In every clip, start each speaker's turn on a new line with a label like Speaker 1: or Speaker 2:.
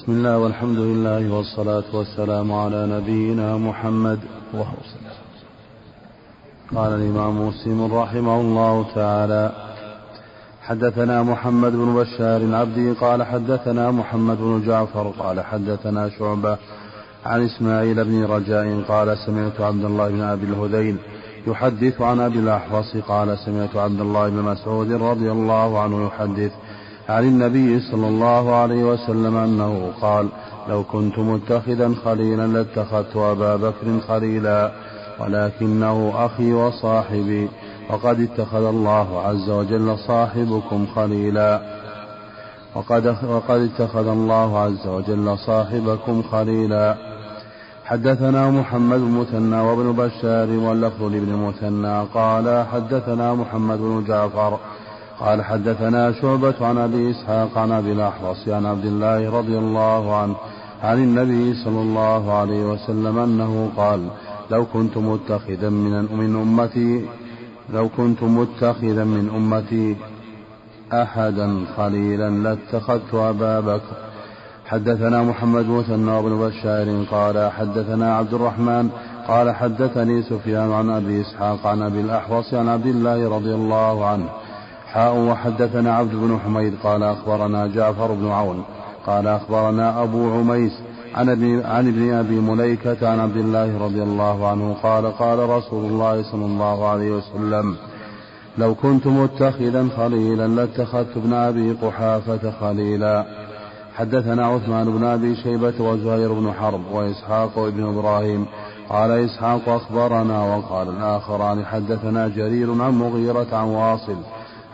Speaker 1: بسم الله والحمد لله والصلاة والسلام على نبينا محمد.
Speaker 2: اللهم
Speaker 1: قال الإمام مسلم رحمه الله تعالى حدثنا محمد بن بشار عبدي قال حدثنا محمد بن جعفر قال حدثنا شعبة عن إسماعيل بن رجاء قال سمعت عبد الله بن أبي الهذيل يحدث عن أبي الأحوص قال سمعت عبد الله بن مسعود رضي الله عنه يحدث عن النبي صلى الله عليه وسلم أنه قال لو كنت متخذا خليلا لاتخذت أبا بكر خليلا ولكنه أخي وصاحبي وقد اتخذ الله عز وجل صاحبكم خليلا. وقد, وقد اتخذ الله عز وجل صاحبكم خليلا. حدثنا محمد بن مثنى وابن بشار واللفظ لابن مثنى قال حدثنا محمد بن جعفر قال حدثنا شعبة عن أبي إسحاق عن أبي الأحوص عن عبد الله رضي الله عنه عن النبي صلى الله عليه وسلم أنه قال لو كنت متخذا من من أمتي لو كنت متخذا من أمتي أحدا خليلا لاتخذت أبا بكر. حدثنا محمد مثنى بن بشار قال حدثنا عبد الرحمن قال حدثني سفيان عن أبي إسحاق عن أبي الأحوص عن عبد الله رضي الله عنه حاء وحدثنا عبد بن حميد قال أخبرنا جعفر بن عون قال أخبرنا أبو عميس عن ابن, عن ابن أبي مليكة عن عبد الله رضي الله عنه قال قال رسول الله صلى الله عليه وسلم لو كنت متخذا خليلا لاتخذت ابن أبي قحافة خليلا. حدثنا عثمان بن أبي شيبة وزهير بن حرب وإسحاق وابن إبراهيم. قال إسحاق أخبرنا وقال الآخران حدثنا جرير عن مغيرة عن واصل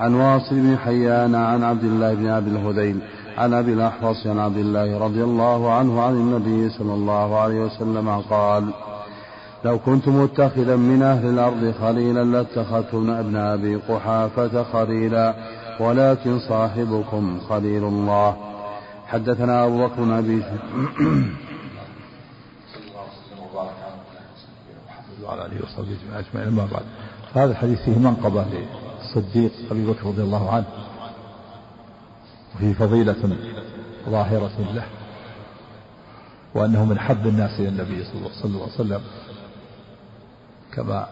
Speaker 1: عن واصل بن حيان عن عبد الله بن أبي الهذيل عن أبي الأحوص عن عبد الله رضي الله عنه عن النبي صلى الله عليه وسلم قال لو كنت متخذا من أهل الأرض خليلا لاتخذت ابن أبي قحافة خليلا ولكن صاحبكم خليل الله. حدثنا أبو بكر بن أبي
Speaker 2: وعلى آله وصحبه أجمعين أما بعد. فهذا الحديث فيه منقبة للصديق أبي بكر رضي الله عنه وفيه فضيلة ظاهرة له وأنه من حب الناس إلى النبي صلى الله عليه وسلم كما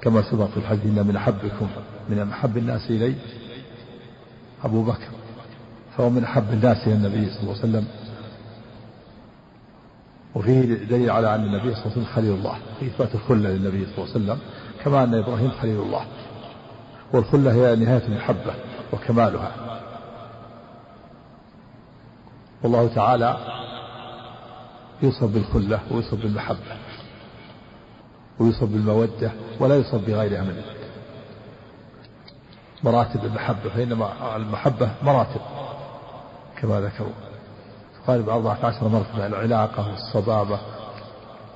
Speaker 2: كما سبق في الحديث إن من احبكم من أحب الناس إلي أبو بكر فهو من أحب الناس إلى النبي صلى الله عليه وسلم. وفيه دليل على أن النبي صلى الله عليه وسلم خليل الله في إثبات الخلة للنبي صلى الله عليه وسلم كما أن إبراهيم خليل الله. والخلة هي نهاية المحبة وكمالها. والله تعالى يوصف بالخلة ويوصف بالمحبة ويوصف بالمودة ولا يوصف بغيرها من مراتب المحبة فإنما المحبة مراتب كما ذكروا. تقارب أربعة عشر مرتبة العلاقة والصبابة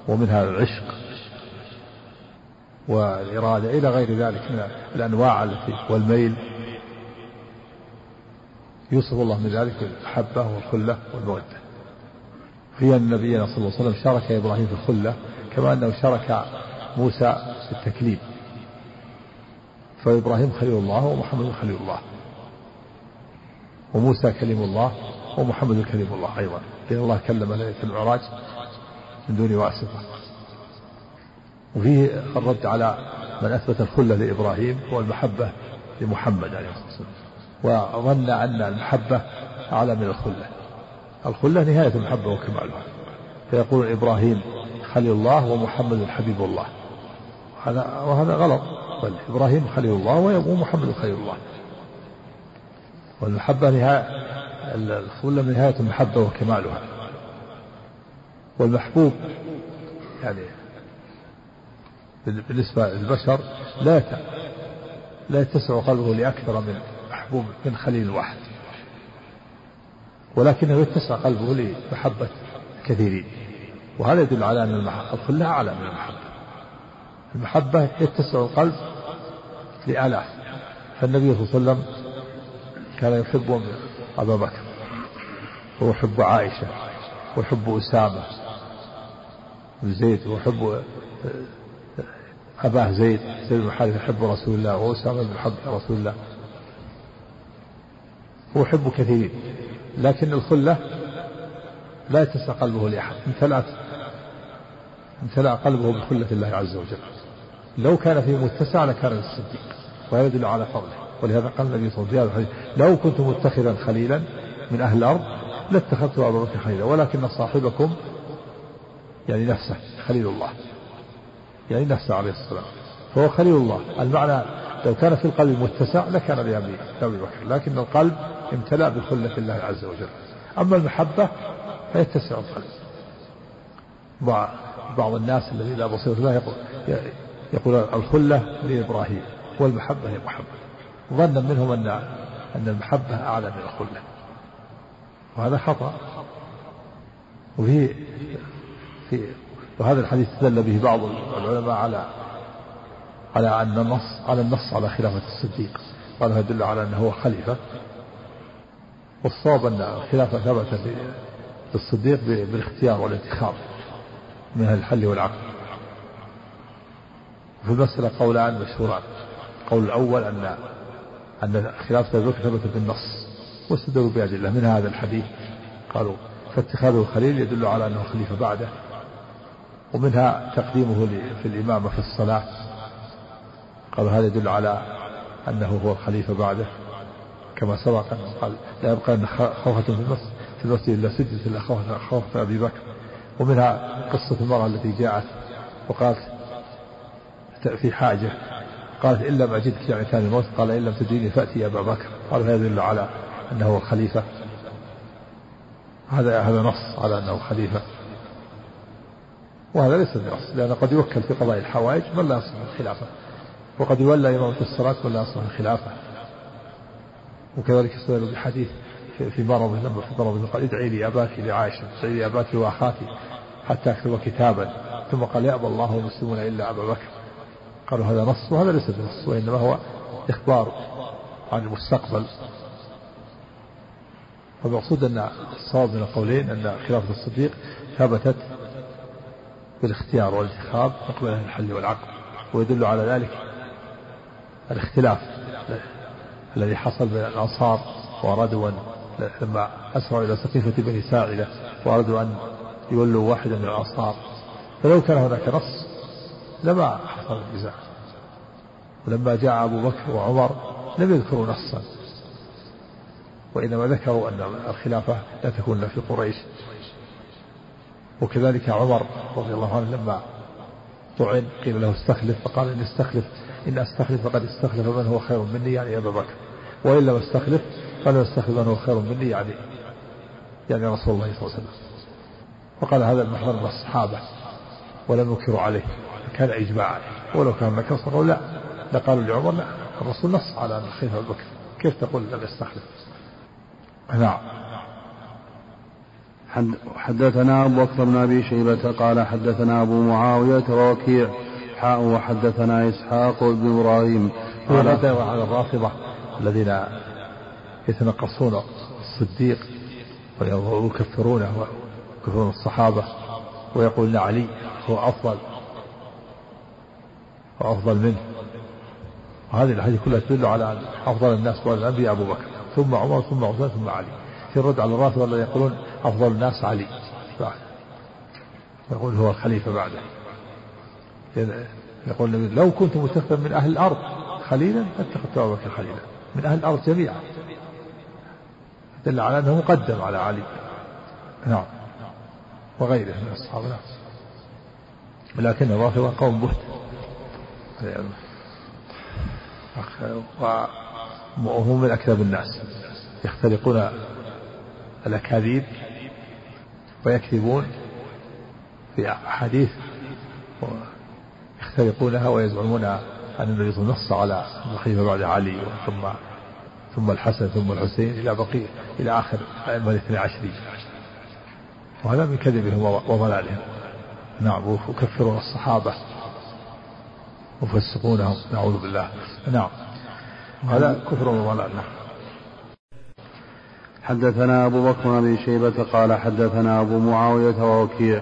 Speaker 2: ومنها العشق. والإرادة إلى غير ذلك من الأنواع التي والميل. يوصف الله من ذلك بالمحبة والخلة والمودة. أن نبينا صلى الله عليه وسلم شارك إبراهيم في الخلة كما أنه شارك موسى في التكليم. فإبراهيم خليل الله ومحمد خليل الله وموسى كلم الله ومحمد كلم الله أيضا. لأن الله كلم ليلة المعراج من دون واسطة. وفيه الرد على من أثبت الخلة لإبراهيم والمحبة لمحمد عليه الصلاة والسلام. وظن أن المحبة أعلى من الخلة. الخلة نهاية المحبة وكمالها. فيقول إبراهيم خليل الله ومحمد حبيب الله. هذا وهذا غلط. بل إبراهيم خليل الله ومحمد خليل الله. والمحبة نهاية الخلة نهاية المحبة وكمالها. والمحبوب يعني بالنسبة للبشر لا لا يتسع قلبه لأكثر من محبوب من خليل واحد. ولكنه يتسع قلبه لمحبة كثيرين. وهذا يدل على أن الخلة أعلى من المحبة. المحبة يتسع القلب لآلاف. فالنبي صلى الله عليه وسلم كان يحب أبا بكر ويحب عائشة ويحب أسامة بن زيد ويحب أباه زيد زيد بن حارثة يحب رسول الله وأسامة بن حب رسول الله. ويحب كثيرين لكن الخلة لا يتسع قلبه لأحد امتلأت امتلأ قلبه بخلة الله عز وجل. لو كان فيه متسع لكان للصديق وهذا يدل على فضله ولهذا قال النبي صلى الله عليه وسلم لو كنت متخذا خليلا من أهل الأرض لاتخذت أبا بكر خليلا ولكن صاحبكم يعني نفسه خليل الله. يعني نفسه عليه السلام فهو خليل الله. المعنى لو كان في القلب متسع لكان لأبي بكر لكن القلب امتلأ بخلة الله عز وجل. أما المحبة فيتسع القلب. بعض الناس الذي لا بصيرة له يقول يقول الخلة لإبراهيم والمحبة هي محبة. ظنا منهم أن أن المحبة أعلى من الخلة. وهذا خطأ. وفي في وهذا الحديث دل به بعض العلماء على على أن النص على النص على خلافة الصديق قال يدل على أنه هو خليفة. والصواب أن الخلافة ثبت للصديق بالاختيار والانتخاب من الحل والعقل. في المسألة قولان مشهوران. القول الأول أن أن خلافة أبي بكر ثبت بالنص واستدلوا بأدلة. من هذا الحديث؟ قالوا فاتخاذه خليل يدل على أنه خليفة بعده. ومنها تقديمه في الإمامة في الصلاة. قالوا هذا يدل على أنه هو الخليفة بعده. كما سبق قال لا يبقى أن خوفة في المسجد في المسجد إلا سجدت إلا خوفة أبي بكر. ومنها قصة المرأة التي جاءت وقالت في حاجة. قالت إن لم أجدك يعني كان الموت قال إن لم تجدني فأتي أبا بكر. قال هذا يدل على أنه خليفة. هذا هذا نص على أنه خليفة. وهذا ليس بنص لأنه قد يوكل في قضاء الحوائج من لا يصلح الخلافة. وقد يولى إمامة الصلاة من لا يصلح الخلافة. وكذلك استدلوا بحديث في مرض لما في مرض قال ادعي لي أباك لعائشة ادعي لي أباك وأخاك حتى أكتب كتابا. ثم قال يأبى الله والمسلمون إلا أبا بكر. قالوا هذا نص وهذا ليس بنص وإنما هو إخبار عن المستقبل. والمقصود أن الصواب من القولين أن خلافة الصديق ثبتت بالاختيار والانتخاب مقبل الحل والعقل ويدل على ذلك الاختلاف الذي حصل بين الأنصار وأرادوا أن لما أسروا إلى سقيفة بني ساعدة وأرادوا أن يولوا واحدا من الأنصار. فلو كان هناك نص لما حصل النزاع ولما جاء أبو بكر وعمر لم يذكروا نصا. وإنما ذكروا أن الخلافة لا تكون في قريش. وكذلك عمر رضي الله عنه لما طعن قيل له استخلف فقال إن استخلف إن أستخلف فقد استخلف من هو خير مني؟ يعني أبا بكر. وإن لم أستخلف فلا أستخلف من هو خير مني يعني يعني رسول الله صلى الله عليه وسلم. وقال هذا المحضر من الصحابة ولم ينكروا عليه كان إجماع عليه ولو كان هناك قالوا لا لقالوا لعمر لا الرسول نص على أن الخليفة أبو بكر. كيف تقول لم يستخلف؟ نعم.
Speaker 1: حدثنا أبو بكر بن أبي شيبة قال حدثنا أبو معاوية ووكيع حاء وحدثنا إسحاق بن إبراهيم.
Speaker 2: قال على الرافضة الذين يتنقصون الصديق ويكفرونه ويكفرون الصحابة ويقول علي هو أفضل وأفضل منه. وهذه الحديث كلها تدل على أن أفضل الناس بعد الأنبياء أبو بكر ثم عمر ثم عثمان ثم علي. في الرد على الرافضة الذين يقولون أفضل الناس علي. بعد. يقول هو الخليفة بعده. يقول لو كنت متخذا من أهل الأرض خليلا لاتخذت أبو بكر خليلا. من أهل الأرض جميعا. دل على أنه مقدم على علي. نعم. وغيره من الصحابة نعم. لكن الرافضة قوم بهت. وهم من أكذب الناس. يختلقون الأكاذيب ويكذبون في أحاديث يختلقونها ويزعمون أن النبي صلى الله عليه وسلم نص على الخليفة بعد علي ثم ثم الحسن ثم الحسين إلى بقية إلى آخر الأئمة الاثني عشرين وهذا من كذبهم وضلالهم. نعم ويكفرون الصحابة وفسقونهم نعوذ بالله. نعم هذا كفر وضلال. نعم.
Speaker 1: حدثنا أبو بكر بن أبي شيبة قال حدثنا أبو معاوية ووكيع.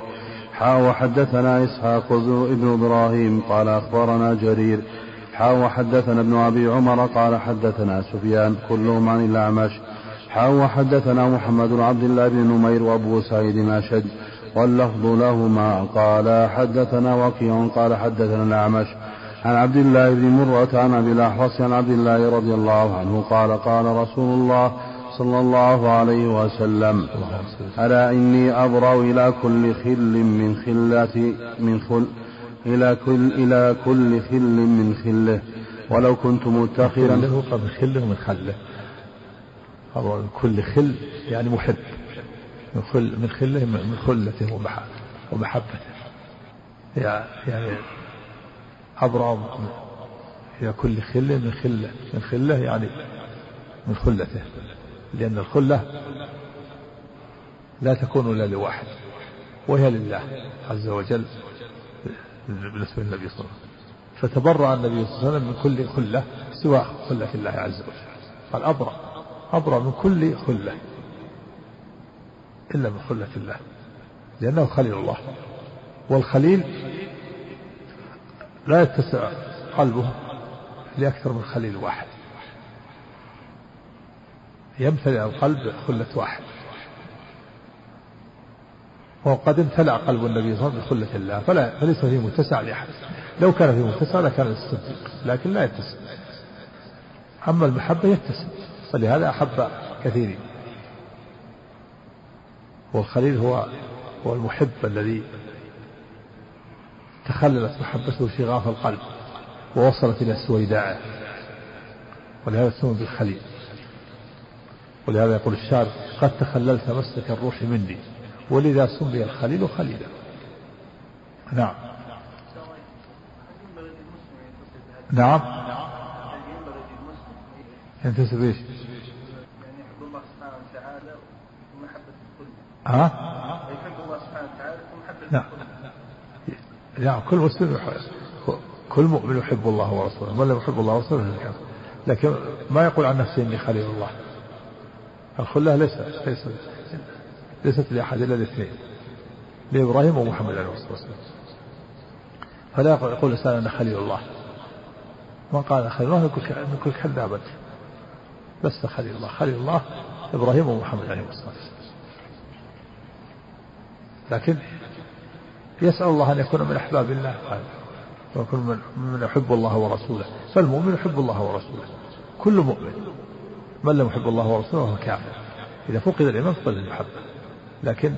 Speaker 1: حا وحدثنا إسحاق بن إبراهيم قال أخبرنا جرير. حا وحدثنا ابن أبي عمر قال حدثنا سفيان. كلهم عن الأعمش. حاو وحدثنا محمد بن عبد الله بن نمير وأبو سعيد اشد واللفظ لهما قال حدثنا وكيع قال حدثنا الأعمش. عن عبد الله بن مرة عن أبي الأحوص عن عبد الله رضي الله عنه قال قال رسول الله صلى الله عليه وسلم. ألا إني أبرأ إلى كل خل من خلة من خل إلى كل إلى كل خل من خله. ولو كنت متخذا.
Speaker 2: خله ومن خله من كل خل يعني محب. من خل من خله من خلته ومحبته. يعني أبرأ إلى كل خل من خله من خله يعني من خلته. لأن الخلة لا تكون إلا لواحد وهي لله عز وجل بالنسبة للنبي صلى الله عليه وسلم. فتبرأ النبي صلى الله عليه وسلم من كل خلة سوى خلة الله عز وجل. قال أبرأ أبرأ من كل خلة إلا من خلة الله لأنه خليل الله. والخليل لا يتسع قلبه لأكثر من خليل واحد. يمتلئ القلب خلة واحد. وقد امتلأ قلب النبي صلى الله عليه وسلم بخلة الله. فلا فليس فيه متسع لأحد. لو كان فيه متسع لكان الصديق لكن لا يتسع. أما المحبة يتسع. فلهذا أحب كثيرين. والخليل هو هو المحب الذي تخللت محبته شغاف القلب ووصلت إلى سويداعه ولهذا سمي بالخليل. ولهذا يقول الشاعر قد تخللت مسلك الروح مني ولذا سمي الخليل خليلا. نعم. نعم. ينتسب إيش؟ الله سبحانه وتعالى ومحبة الكل ها؟ يحب الله سبحانه وتعالى ومحبة نعم. نعم كل مسلم كل مؤمن يحب الله ورسوله من لم يحب الله ورسوله لكن ما يقول عن نفسه إني خليل الله. الخلة ليس ليس ليست لأحد إلا الاثنين. لإبراهيم ومحمد عليه الصلاة والسلام. فلا يقول الإنسان أنا خليل الله. من قال خليل الله يقول كذابا لست خليل الله. خليل الله إبراهيم ومحمد عليه الصلاة والسلام. لكن يسأل الله أن يكون من أحباب الله ويكون من, من يحب الله ورسوله. فالمؤمن يحب الله ورسوله. كل مؤمن. من لم يحب الله ورسوله فهو كافر إذا فقد الإيمان فقد المحبة. لكن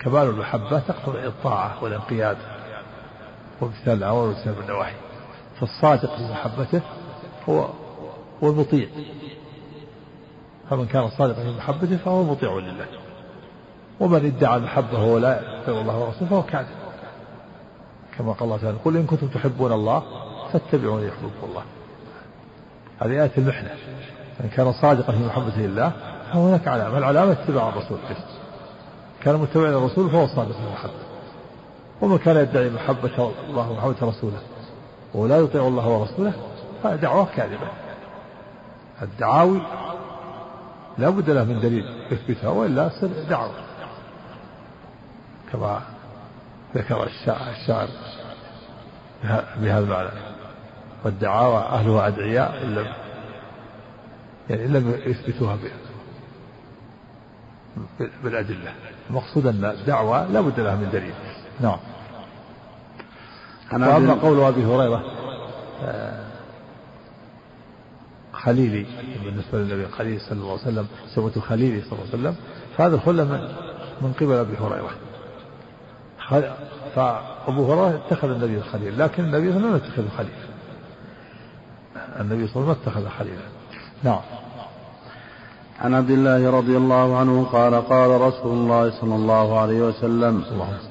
Speaker 2: كمال المحبة تقتضي الطاعة والانقياد وامتثال الأوامر واجتناب النواحي فالصادق في محبته هو هو المطيع فمن كان صادقا في محبته فهو مطيع لله. ومن ادعى المحبة وهو لا يطيع الله ورسوله فهو كاذب. كما قال الله تعالى قل إن كنتم تحبون الله فاتبعوني يحببكم الله. هذه آية المحنة. إن كان صادقا في محبته لله فهناك علامة. العلامة اتباع الرسول كان متبعا للرسول فهو صادق في المحبة. ومن كان يدعي محبة الله ومحبة رسوله ولا يطيع الله ورسوله فدعوة كاذبة. الدعاوي لا بد له من دليل يثبتها وإلا دعوة. كما ذكر الشاعر بهذا المعنى. والدعاوى أهلها أدعياء إن لم يعني لم يثبتوها بالأدلة. المقصود أن الدعوة لا بد لها من دليل. نعم. وأما قول أبي هريرة آه، خليلي بالنسبة للنبي خليل صلى الله عليه وسلم سمته خليلي صلى الله عليه وسلم فهذا الخلة من, من قبل أبي هريرة. فأبو هريرة اتخذ النبي الخليل لكن النبي لم يتخذ خليل. النبي صلى الله عليه وسلم اتخذ خليلا نعم.
Speaker 1: عن عبد الله رضي الله عنه قال قال رسول الله صلى الله عليه وسلم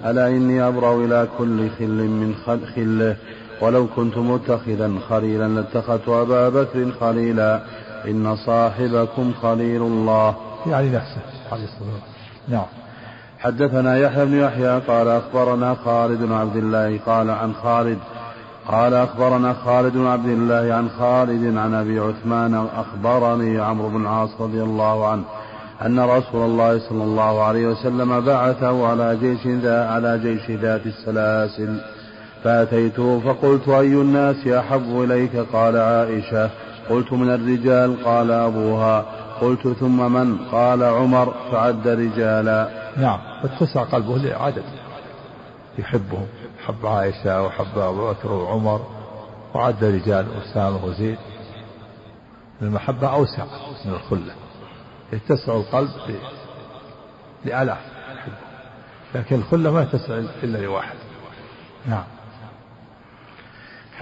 Speaker 1: ألا إني أبرأ إلى كل خل من خله. ولو كنت متخذا خليلا لاتخذت أبا بكر خليلا. إن صاحبكم خليل الله.
Speaker 2: يعني نفسه عليه الصلاة نعم.
Speaker 1: حدثنا يحيى بن يحيى قال أخبرنا خالد بن عبد الله قال عن خالد قال أخبرنا خالد بن عبد الله عن خالد عن أبي عثمان أخبرني عمرو بن العاص رضي الله عنه أن رسول الله صلى الله عليه وسلم بعثه على جيش ذا على جيش ذات السلاسل. فأتيته فقلت أي الناس أحب إليك؟ قال عائشة. قلت من الرجال؟ قال أبوها. قلت ثم من؟ قال عمر. فعد رجالا.
Speaker 2: نعم. فاتسع قلبه لعدد يحبهم حب عائشة وحب أبو بكر وعمر وعد رجال أسامة وزيد. المحبة أوسع من الخلة. يتسع القلب لآلاف لكن الخلة ما تسع إلا لواحد. نعم.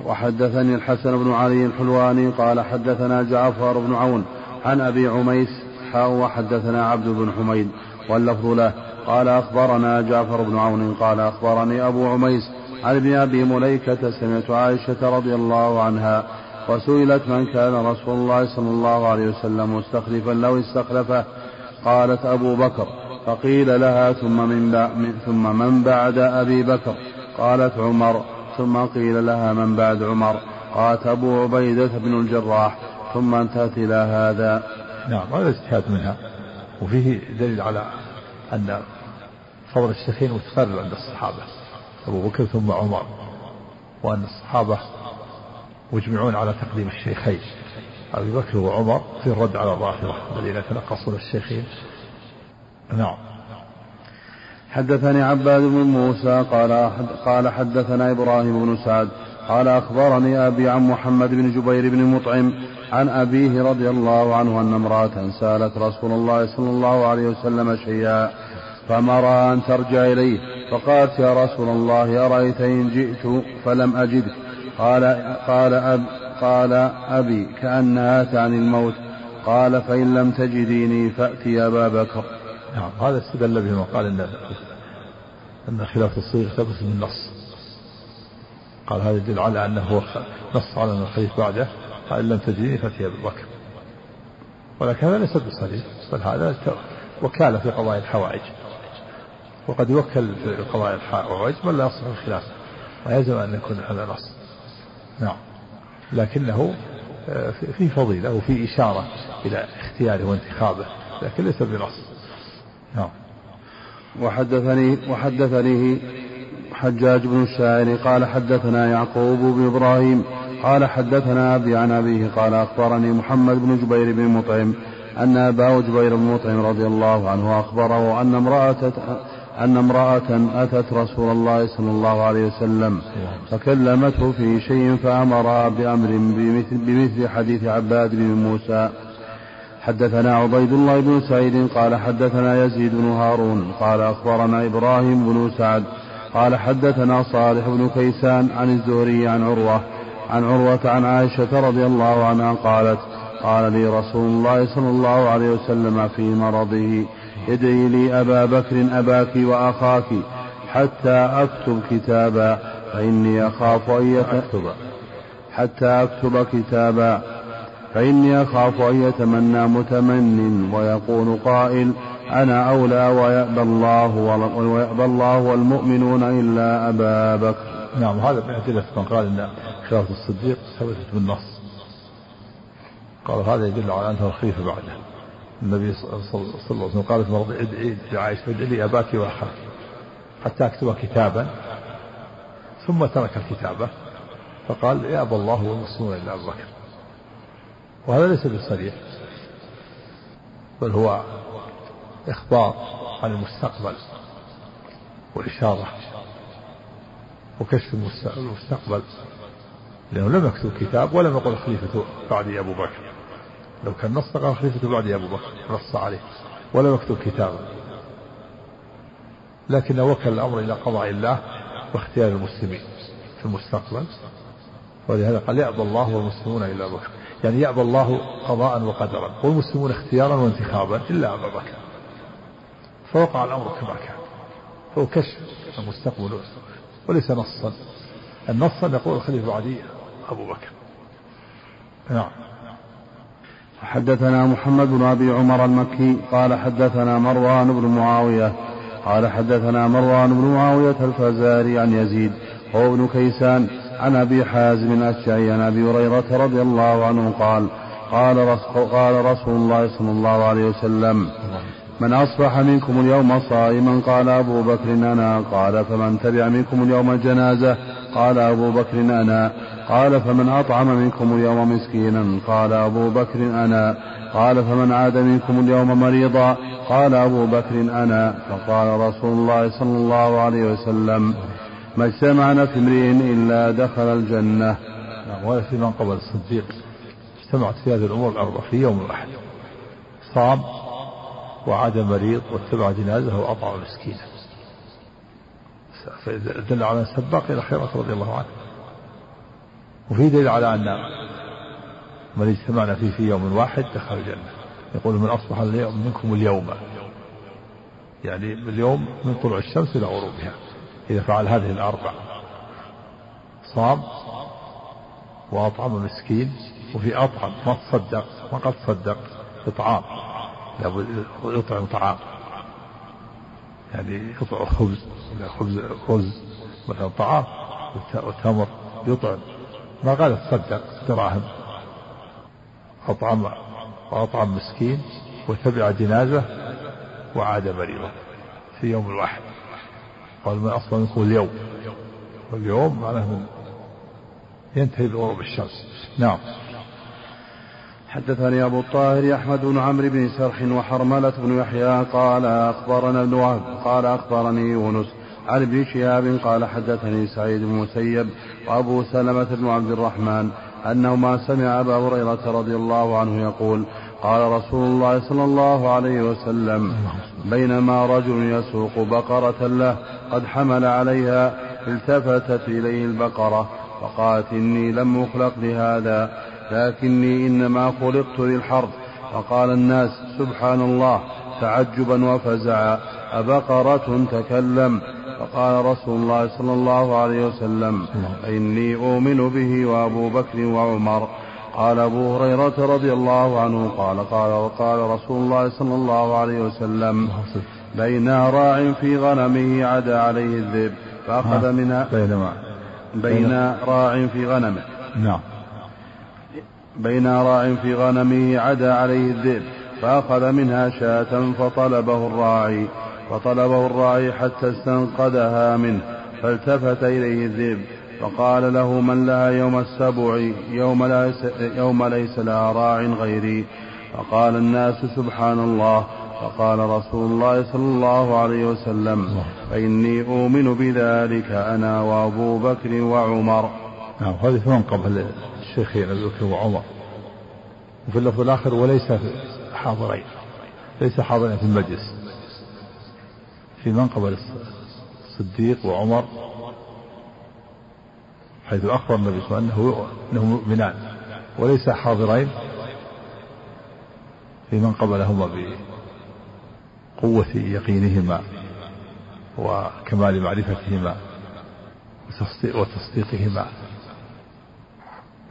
Speaker 1: وحدثني الحسن بن علي الحلواني قال حدثنا جعفر بن عون عن أبي عميس حاء وحدثنا عبد بن حميد. واللفظ له قال أخبرنا جعفر بن عون قال أخبرني أبو عميس عن ابن أبي مليكة سمعت عائشة رضي الله عنها وسئلت من كان رسول الله صلى الله عليه وسلم مستخلفا لو استخلفه. قالت أبو بكر فقيل لها ثم من, ثم من بعد أبي بكر؟ قالت عمر ثم قيل لها من بعد عمر؟ قالت أبو عبيدة بن الجراح. ثم انتهت إلى هذا.
Speaker 2: نعم هذا اجتهاد منها. وفيه دليل على أن فضل الشيخين متكرر عند الصحابة أبو بكر ثم عمر وأن الصحابة مجمعون على تقديم الشيخين أبي بكر وعمر في الرد على الرافضة الذين يتنقصون الشيخين نعم.
Speaker 1: حدثني عباد بن موسى قال قال حدثنا إبراهيم بن سعد قال أخبرني أبي عن محمد بن جبير بن مطعم عن أبيه رضي الله عنه أن امرأة سألت رسول الله صلى الله عليه وسلم شيئا. فأمر أن ترجع إليه فقالت يا رسول الله أرأيت إن جئت فلم اجدك قال قال أب قال أبي كأنها تعني الموت. قال فإن لم تجديني فأتي أبا بكر.
Speaker 2: نعم هذا استدل به قال إن إن خلاف الصيغ ثبت من النص قال هذا يدل على هو نص على أن الخليفه بعده ان لم تجدني فأتي ابي بكر. ولكن هذا ليس بصريح بل هذا وكاله في قضايا الحوائج. وقد يوكل في قضايا الحوائج من لا يصلح الخلاف. ويلزم أن يكون هذا نص نعم. لكنه آه، في فضيلة وفي إشارة إلى اختياره وانتخابه لكن ليس بنص نعم.
Speaker 1: وحدثني وحدثني حجاج بن الشاعر قال حدثنا يعقوب بن إبراهيم قال حدثنا أبي عن أبيه قال أخبرني محمد بن جبير بن مطعم أن اباه جبير بن مطعم رضي الله عنه أخبره أن امرأة أن امرأة أتت رسول الله صلى الله عليه وسلم فكلمته في شيء فأمرها بأمر بمثل, بمثل حديث عباد بن موسى. حدثنا عبيد الله بن سعيد قال حدثنا يزيد بن هارون قال أخبرنا إبراهيم بن سعد قال حدثنا صالح بن كيسان عن الزهري عن عروة عن عروة عن عائشة رضي الله عنها قالت قال لي رسول الله صلى الله عليه وسلم في مرضه. ادعي لي أبا بكر أباك وأخاك حتى أكتب كتابا فإني أخاف أن يتكتب حتى أكتب كتابا فإني أخاف أن يتمنى متمن ويقول قائل أنا أولى ويأبى الله ويأبى الله والمؤمنون إلا أبا بكر.
Speaker 2: نعم هذا من أدلة من قال أن خلافة الصديق ثبتت بالنص. قال هذا يدل على أنه الخليفة بعده. النبي صلى الله عليه وسلم قال في مرض ادعي لعائشة ادعي لي أباك وأخاك. حتى أكتب كتابا. ثم ترك الكتابة. فقال يأبى الله والمسلمون إلا أبو بكر. وهذا ليس بالصريح. بل هو إخبار عن المستقبل وإشارة وكشف المستقبل. لأنه لم يكتب كتاب ولم يقل خليفة بعدي أبو بكر. لو كان نص قال خليفة بعدي أبو بكر نص عليه ولم يكتب كتابا. لكن وكل الأمر إلى قضاء الله واختيار المسلمين في المستقبل. ولهذا قال يأبى الله والمسلمون إلا أبو بكر. يعني يأبى الله قضاء وقدرا والمسلمون اختيارا وانتخابا إلا أبا بكر. فوقع الأمر كما كان. هو كشف المستقبل. وليس نصا. النص يقول الخليفة بعدي أبو بكر. نعم.
Speaker 1: حدثنا محمد بن أبي عمر المكي قال حدثنا مروان بن معاوية قال حدثنا مروان بن معاوية الفزاري عن يزيد هو ابن كيسان عن أبي حازم الأشعري عن أبي هريرة رضي الله عنه قال قال رسول, قال رسول الله صلى الله عليه وسلم من أصبح منكم اليوم صائما قال أبو بكر أنا. قال فمن تبع منكم اليوم الجنازة؟ قال أبو بكر أنا. قال فمن أطعم منكم اليوم مسكينا؟ قال أبو بكر أنا. قال فمن عاد منكم اليوم مريضا؟ قال أبو بكر أنا. فقال رسول الله صلى الله عليه وسلم ما اجتمعنا في امرئ إلا دخل الجنة.
Speaker 2: نعم وهذا في من قبل الصديق. اجتمعت في هذه الأمور الأربعة في يوم واحد. صام وعاد مريض واتبع جنازة وأطعم مسكينا. دل على السباق إلى خيرات رضي الله عنه. وفي دليل على أن من اجتمعنا فيه في يوم واحد دخل الجنة. يقول من أصبح منكم اليوم. يعني اليوم من طلوع الشمس إلى غروبها. إذا فعل هذه الأربع. صام وأطعم مسكين وفي أطعم. ما تصدق. ما قد تصدق إطعام. لابد يطعم طعام. يعني يطعم خبز خبز رز مثلا طعام وتمر يطعم. ما قال تصدق دراهم. أطعم وأطعم مسكين وتبع جنازة وعاد مريضا في يوم واحد. قال من أصلا منكم اليوم. واليوم معناه ينتهي بغروب الشمس. نعم.
Speaker 1: حدثني أبو الطاهر أحمد بن عمرو بن سرح وحرملة بن يحيى قال أخبرنا ابن وهب قال أخبرني يونس عن ابن شهاب قال حدثني سعيد بن مسيب وأبو سلمة بن عبد الرحمن أنهما سمع أبا هريرة رضي الله عنه يقول قال رسول الله صلى الله عليه وسلم بينما رجل يسوق بقرة له قد حمل عليها التفتت إليه البقرة فقالت إني لم أخلق لهذا. لكني إنما خلقت للحرب. فقال الناس سبحان الله تعجبا وفزعا أبقرة تكلم. فقال رسول الله صلى الله عليه وسلم إني أؤمن به وأبو بكر وعمر. قال أبو هريرة رضي الله عنه قال قال وقال رسول الله صلى الله عليه وسلم بين راع في غنمه عدا عليه الذئب فأخذ منها
Speaker 2: بين
Speaker 1: راع في غنمه.
Speaker 2: نعم.
Speaker 1: بين راع في غنمه عدا عليه الذئب فأخذ منها شاة فطلبه الراعي فطلبه الراعي حتى استنقذها منه فالتفت إليه الذئب فقال له من لها يوم السبع يوم ليس, يوم ليس لها راع غيري؟ فقال الناس سبحان الله فقال رسول الله صلى الله عليه وسلم فإني أؤمن بذلك أنا وأبو بكر وعمر.
Speaker 2: نعم هذه من قبل الشيخين بكر وعمر. وفي اللفظ الآخر وليس حاضرين. ليس حاضرين في المجلس. في منقبل الصديق وعمر. حيث أخبر النبي صلى الله عليه وسلم أنه مؤمنان. وليس حاضرين في من قبلهما بقوة يقينهما وكمال معرفتهما وتصديقهما.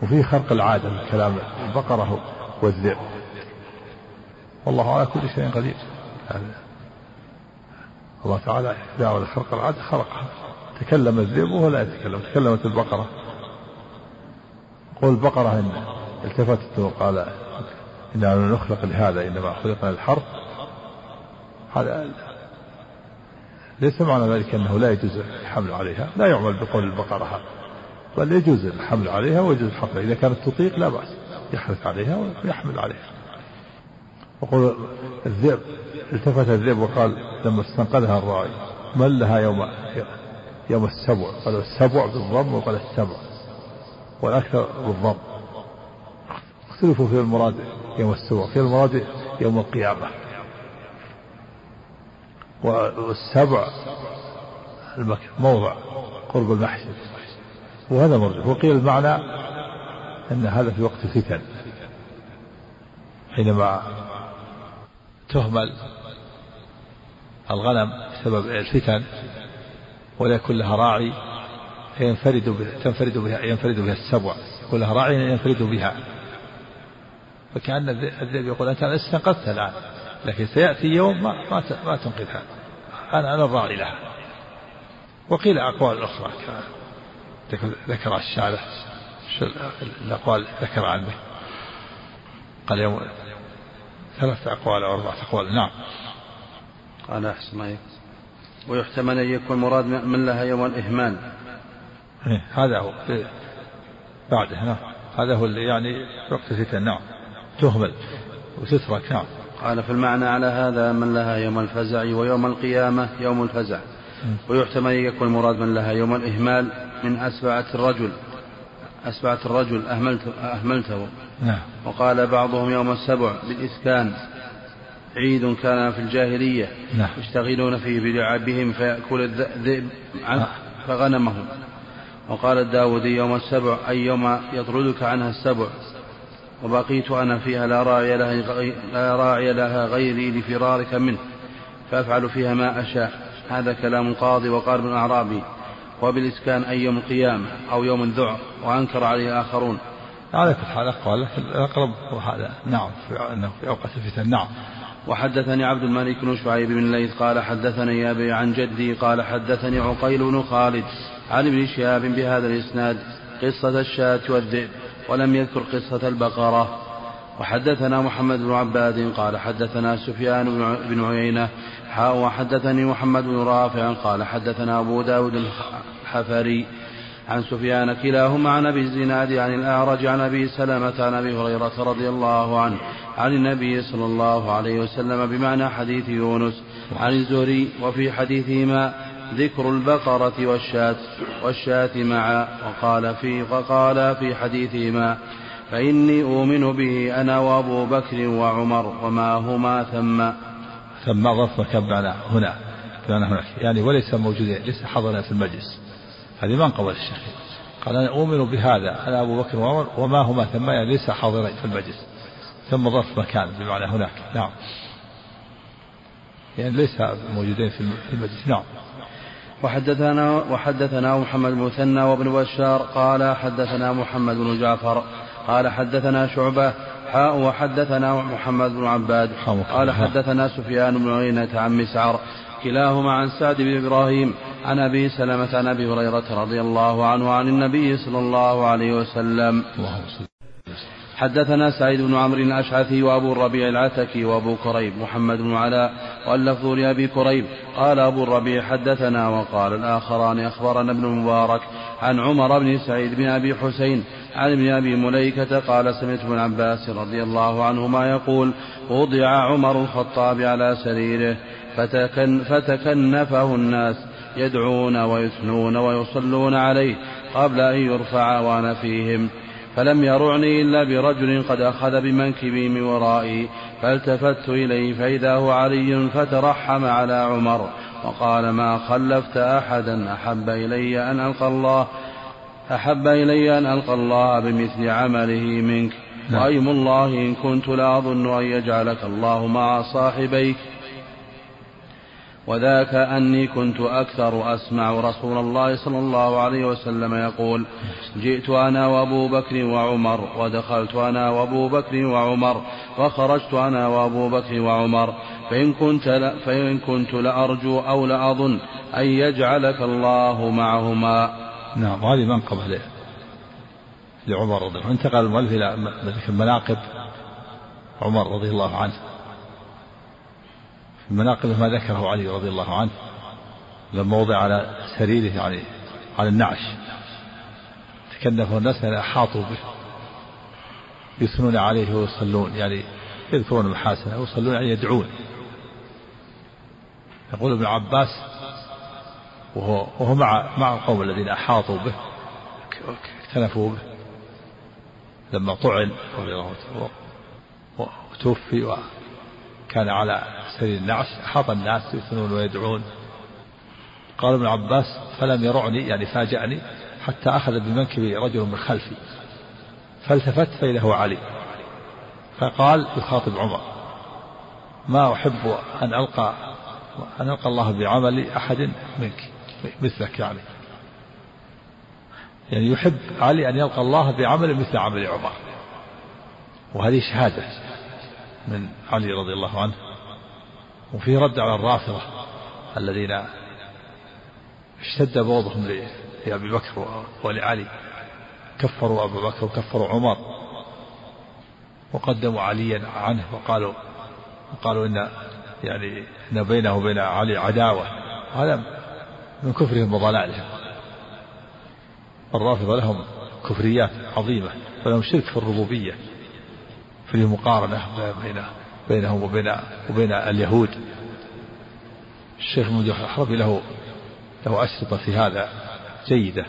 Speaker 2: وفي خرق العادة من كلام البقرة والذئب. والله على كل شيء قدير. الله تعالى أراد خلق العادة خلقها. تكلم الذئب وهو لا يتكلم تكلمت البقرة. قول البقرة إن التفتت وقال إنا لم نخلق لهذا إنما خلقنا للحرث هذا ليس معنى ذلك أنه لا يجوز الحمل عليها لا يعمل بقول البقرة هذا. بل يجوز الحمل عليها ويجوز الحمل إذا كانت تطيق لا بأس يحرث عليها ويحمل عليها. وقول الذئب التفت الذئب وقال لما استنقذها الراعي من لها يوم يوم السبع؟ قالوا السبع بالضم وقال السبع والأكثر بالضم. اختلفوا في المراد يوم السبع في المراد يوم القيامة. والسبع موضع قرب المحشر. وهذا مرجح وقيل المعنى أن هذا في وقت الفتن. حينما تهمل الغنم بسبب الفتن ولا يكون لها راعي فينفرد بها تنفرد بها ينفرد بها السبع. يكون لها راعي ينفرد بها. فكأن الذئب يقول أنت استنقذتها الآن لكن سيأتي يوم ما ما, تنقذها. أنا أنا الراعي لها. وقيل أقوال أخرى. ذكر الشارع الأقوال ذكر عنه قال يوم ثلاثة أقوال أو أربعة أقوال نعم.
Speaker 1: قال أحسن ويحتمل أن يكون مراد من لها يوم الإهمان
Speaker 2: إيه، هذا هو. بعده نعم. هذا هو اللي يعني وقت الفتن نعم. تهمل وتترك نعم.
Speaker 1: قال في المعنى على هذا من لها يوم الفزع ويوم القيامة يوم الفزع. ويحتمل أن يكون المراد من لها يوم الإهمال من أسبعة الرجل أسبعة الرجل أهملته, أهملته.
Speaker 2: نعم.
Speaker 1: وقال بعضهم يوم السبع بالإسكان عيد كان في الجاهلية.
Speaker 2: نعم.
Speaker 1: يشتغلون فيه بلعبهم فيأكل الذئب عن فغنمهم. وقال الداودي يوم السبع أي يوم يطردك عنها السبع. وبقيت أنا فيها لا راعي لها, لا راعي لها غيري لفرارك منه فأفعل فيها ما أشاء. هذا كلام القاضي وقال ابن أعرابي. وبالإسكان أي يوم القيامة أو يوم الذعر وأنكر عليه آخرون
Speaker 2: على كل حال أقوال الأقرب وهذا نعم في أنه في أوقات الفتن. نعم.
Speaker 1: وحدثني عبد الملك بن شعيب بن الليث قال حدثني أبي عن جدي قال حدثني عقيل بن خالد عن ابن شهاب بهذا الإسناد قصة الشاة والذئب ولم يذكر قصة البقرة. وحدثنا محمد بن عباد قال حدثنا سفيان بن عيينة وحدثني محمد بن رافع قال حدثنا أبو داود الحفري عن سفيان كلاهما عن أبي الزناد عن الأعرج عن أبي سلمة عن أبي هريرة رضي الله عنه عن النبي صلى الله عليه وسلم بمعنى حديث يونس عن الزهري وفي حديثهما ذكر البقرة والشاة والشاة معا وقال في وقال في حديثهما فإني أؤمن به أنا وأبو بكر وعمر وما هما ثم.
Speaker 2: ثم ظرف مكان هنا. كان هناك. يعني وليس موجودين ليس حضرنا في المجلس. هذه ما انقبل الشيخ. قال أنا أؤمن بهذا. أنا أبو بكر وعمر وما هما ثم يعني ليس حاضرين في المجلس. ثم ظرف مكان بمعنى هناك. نعم. يعني ليس موجودين في المجلس. نعم.
Speaker 1: وحدثنا وحدثنا محمد بن مثنى وابن بشار قال حدثنا محمد بن جعفر قال حدثنا شعبة حاء وحدثنا محمد بن عباد قال حدثنا سفيان بن عيينة عن مسعر كلاهما عن سعد بن إبراهيم عن أبي سلمة عن أبي هريرة رضي الله عنه عن النبي صلى الله عليه وسلم. حدثنا سعيد بن عمرو الأشعثي وأبو الربيع العتكي وأبو كريب محمد بن علاء واللفظ لأبي كريب. قال أبو الربيع حدثنا وقال الآخران أخبرنا ابن مبارك عن عمر بن سعيد بن أبي حسين عن ابن أبي مليكة قال سمعت ابن عباس رضي الله عنهما يقول وضع عمر الخطاب على سريره. فتكن فتكنفه الناس يدعون ويثنون ويصلون عليه قبل أن يرفع وأنا فيهم فلم يرعني إلا برجل قد أخذ بمنكبي من ورائي فالتفت إليه فإذا هو علي فترحم على عمر وقال ما خلفت أحدا أحب إلي أن ألقى الله أحب إلي أن ألقى الله بمثل عمله منك. نعم. وأيم الله إن كنت لأظن أن يجعلك الله مع صاحبيك. وذاك أني كنت أكثر أسمع رسول الله صلى الله عليه وسلم يقول جئت أنا وأبو بكر وعمر ودخلت أنا وأبو بكر وعمر وخرجت أنا وأبو بكر وعمر. فإن كنت فإن كنت لأرجو أو لأظن أن يجعلك الله معهما.
Speaker 2: نعم وهذه منقبة لعمر رضي الله عنه. انتقل المؤلف إلى مناقب عمر رضي الله عنه. المناقب ما ذكره علي رضي الله عنه لما وضع على سريره يعني على النعش. تكلفه الناس يعني أحاطوا به. يثنون عليه ويصلون يعني يذكرون المحاسن ويصلون يعني يدعون. يقول ابن عباس وهو, وهو مع مع القوم الذين أحاطوا به اكتنفوا به. لما طعن وتوفي وكان على سرير النعش أحاط الناس يثنون ويدعون. قال ابن عباس فلم يرعني يعني فاجأني حتى أخذ بمنكبي رجل من خلفي فالتفت فإذا هو علي فقال يخاطب عمر ما أحب أن ألقى أن ألقى الله بعمل أحد منك مثلك يعني. يعني يحب علي أن يلقى الله بعمل مثل عمل عمر وهذه شهادة. من علي رضي الله عنه وفيه رد على الرافضة الذين اشتد بغضهم لأبي بكر ولعلي كفروا أبا بكر وكفروا عمر وقدموا عليا عنه وقالوا وقالوا إن يعني إن بينه وبين علي عداوة هذا من كفرهم وضلالهم. الرافضة لهم كفريات عظيمة ولهم شرك في الربوبية. في المقارنة بين بينهم وبين وبين اليهود. الشيخ الحربي له له أشرطة في هذا جيدة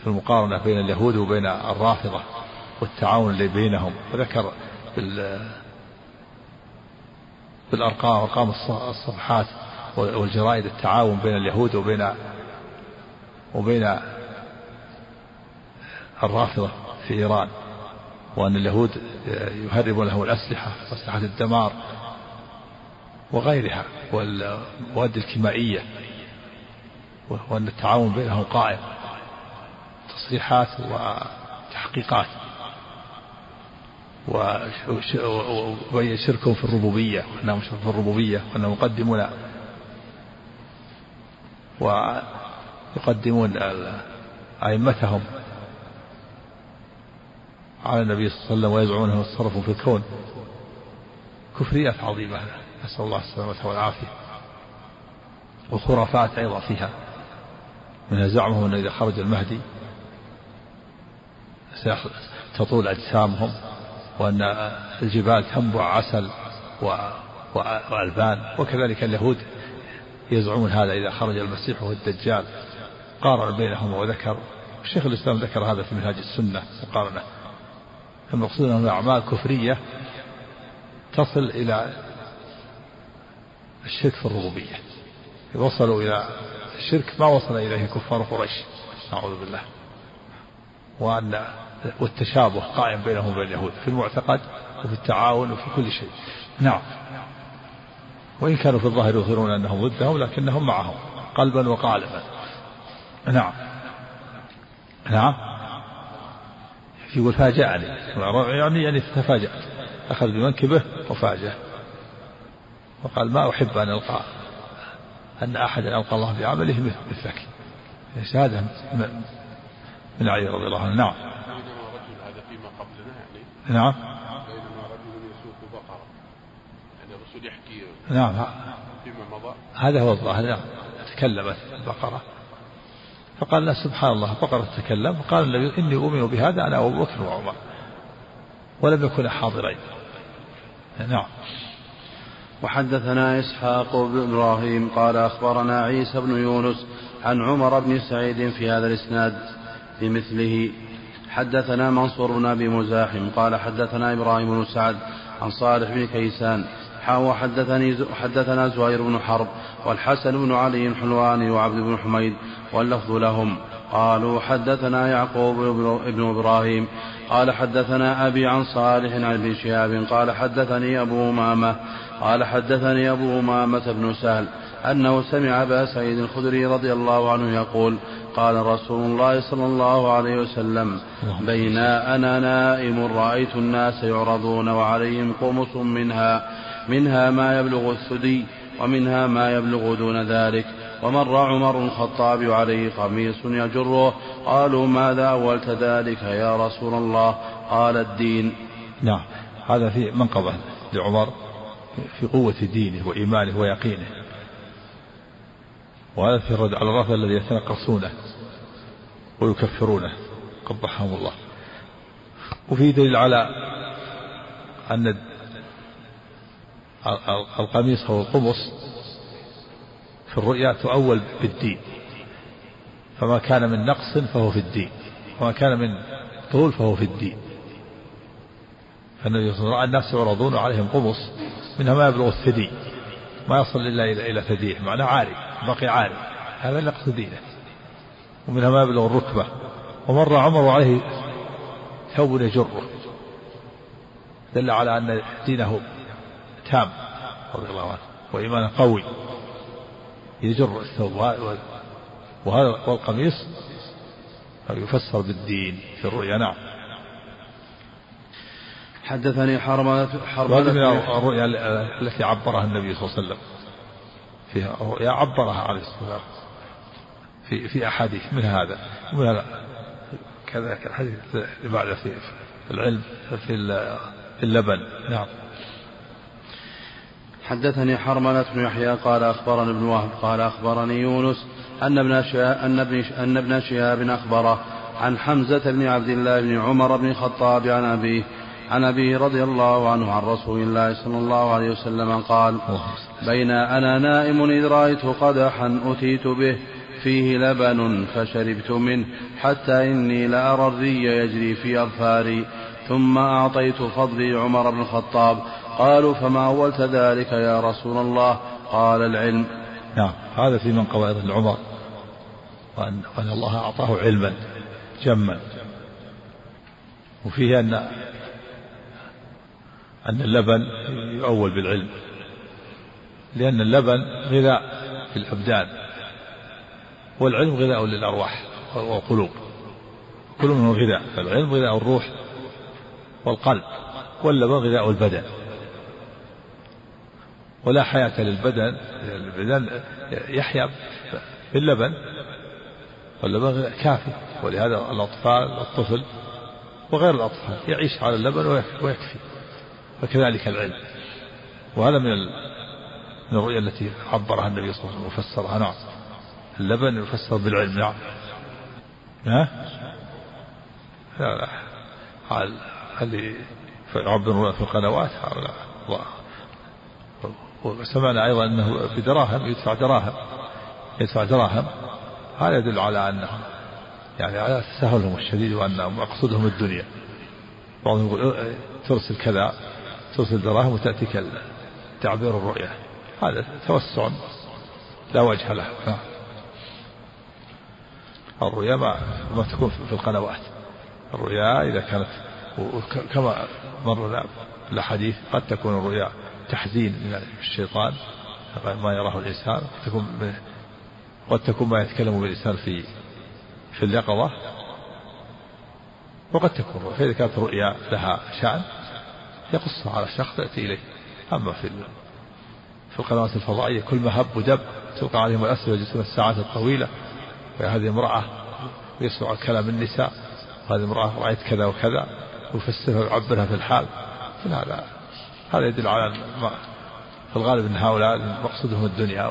Speaker 2: في المقارنة بين اليهود وبين الرافضة والتعاون اللي بينهم. وذكر بالأرقام أرقام الصفحات والجرائد التعاون بين اليهود وبين وبين الرافضة في إيران. وأن اليهود يهربون لهم الأسلحة أسلحة الدمار وغيرها والمواد الكيميائية وأن التعاون بينهم قائم تصريحات وتحقيقات وشركهم في الربوبية وأنهم شرك في الربوبية وأنهم يقدمون ويقدمون أئمتهم على النبي صلى الله عليه وسلم ويزعمون أنهم يتصرفون في الكون. كفريات عظيمة. نسأل الله السلامة والعافية. وخرافات أيضا فيها. من زعمهم أن إذا خرج المهدي تطول أجسامهم وأن الجبال تنبع عسل وألبان. وكذلك اليهود يزعمون هذا إذا خرج المسيح وهو الدجال. قارن بينهما وذكر. الشيخ الإسلام ذكر هذا في منهاج السنة. مقارنة المقصود أنه أعمال كفرية تصل إلى الشرك في الربوبية. وصلوا إلى الشرك ما وصل إليه كفار قريش. نعوذ بالله. وأن والتشابه قائم بينهم وبين اليهود في المعتقد وفي التعاون وفي كل شيء. نعم. وإن كانوا في الظاهر يظهرون أنهم ضدهم لكنهم معهم قلبا وقالبا. نعم. نعم. يقول فاجأني. يعني يعني تفاجأت أخذ بمنكبه وفاجأ. وقال ما أحب أن ألقى أن أحدا ألقى الله بعمله مثلك. شهادة من علي رضي الله عنه. نعم.
Speaker 3: هذا فيما قبلنا يعني
Speaker 2: نعم.
Speaker 3: بينما رجل يسوق بقرة يعني الرسول يحكي
Speaker 2: نعم.
Speaker 3: فيما مضى.
Speaker 2: هذا هو الظاهر. نعم. تكلمت البقرة. فقال لا سبحان الله. بقرة تتكلم قال النبي إني أؤمن بهذا أنا أبو بكر وعمر ولم يكونا حاضرين. نعم.
Speaker 1: وحدثنا إسحاق بن إبراهيم قال أخبرنا عيسى بن يونس عن عمر بن سعيد في هذا الإسناد بمثله حدثنا منصور بن أبي مزاحم قال حدثنا إبراهيم بن سعد عن صالح بن كيسان. حاو حدثني حدثنا زهير بن حرب والحسن بن علي الحلواني وعبد بن حميد واللفظ لهم. قالوا حدثنا يعقوب بن إبراهيم. قال حدثنا أبي عن صالح عن ابن شهاب. قال حدثني أبو أمامة. قال حدثني أبو أمامة بن سهل أنه سمع أبا سعيد الخدري رضي الله عنه يقول قال رسول الله صلى الله عليه وسلم بين أنا نائم رأيت الناس يعرضون وعليهم قمص منها منها ما يبلغ الثدي ومنها ما يبلغ دون ذلك. ومر عمر الخطاب عليه قميص يجره قالوا ماذا أولت ذلك يا رسول الله؟ قال الدين.
Speaker 2: نعم هذا في منقبة لعمر في قوة دينه وإيمانه ويقينه. وهذا في الرد على الرافض الذي يتنقصونه ويكفرونه قبحهم الله. وفي دليل على أن القميص أو القمص في الرؤيا تؤول بالدين. فما كان من نقص فهو في الدين. وما كان من طول فهو في الدين. فالنبي صلى الله عليه وسلم الناس يعرضون عليهم قمص منها ما يبلغ الثدي. ما يصل إلا إلى إلى ثديه. معناه عاري بقي عاري. هذا نقص دينه. ومنها ما يبلغ الركبة. ومر عمر عليه ثوب يجره. دل على أن دينه تام رضي الله عنه. وإيمانه قوي. يجر الثوب وهذا والقميص يفسر بالدين في الرؤيا نعم.
Speaker 1: حدثني حرملة
Speaker 2: حرملة من الرؤيا التي عبرها النبي صلى الله عليه وسلم. فيها رؤيا عبرها عليه الصلاة والسلام. في في أحاديث من هذا. ومن كذلك الحديث اللي بعد في العلم في اللبن. نعم.
Speaker 1: حدثني حرملة بن يحيى قال أخبرني ابن وهب قال أخبرني يونس أن ابن أن ابن أن ابن شهاب أخبره عن حمزة بن عبد الله بن عمر بن الخطاب عن أبيه عن أبيه رضي الله عنه عن رسول الله صلى الله عليه وسلم قال بين أنا نائم إذ رأيت قدحا أتيت به فيه لبن فشربت منه حتى إني لأرى الري يجري في أظفاري ثم أعطيت فضلي عمر بن الخطاب قالوا فما أولت ذلك يا رسول الله؟ قال العلم.
Speaker 2: نعم هذا في من قواعد العمر. وأن, وأن الله أعطاه علما جما. وفيه أن أن اللبن يؤول بالعلم. لأن اللبن غذاء في الأبدان والعلم غذاء للأرواح والقلوب. كل منه غذاء فالعلم غذاء الروح والقلب واللبن غذاء البدن. ولا حياة للبدن البدن يحيا باللبن واللبن كافي ولهذا الأطفال الطفل وغير الأطفال يعيش على اللبن ويكفي وكذلك العلم. وهذا من من الرؤيا التي عبرها النبي صلى الله عليه وسلم وفسرها. نعم. اللبن يفسر بالعلم. نعم. ها؟ لا لا. اللي يعبر في القنوات؟ وسمعنا أيضا أنه بدراهم يدفع دراهم يدفع دراهم. هذا يدل على أنه يعني على تساهلهم الشديد وأن مقصودهم الدنيا. بعضهم يقول ترسل كذا ترسل دراهم وتأتيك تعبير الرؤية. هذا توسع لا وجه له. الرؤيا ما, ما تكون في القنوات. الرؤيا إذا كانت كما مر الأحاديث قد تكون الرؤيا تحزين من الشيطان ما يراه الإنسان قد تكون قد تكون ما يتكلم بالإنسان في في اليقظة وقد تكون فإذا كانت رؤيا لها شأن يقصها على الشخص يأتي إليه. أما في في القنوات الفضائية كل ما هب ودب تلقى عليهم الأسئلة ويجلسون الساعات الطويلة. وهذه امرأة ويسمع كلام النساء وهذه امرأة رأيت كذا وكذا ويفسرها ويعبرها في الحال. هذا هذا يدل على في الغالب أن هؤلاء مقصودهم الدنيا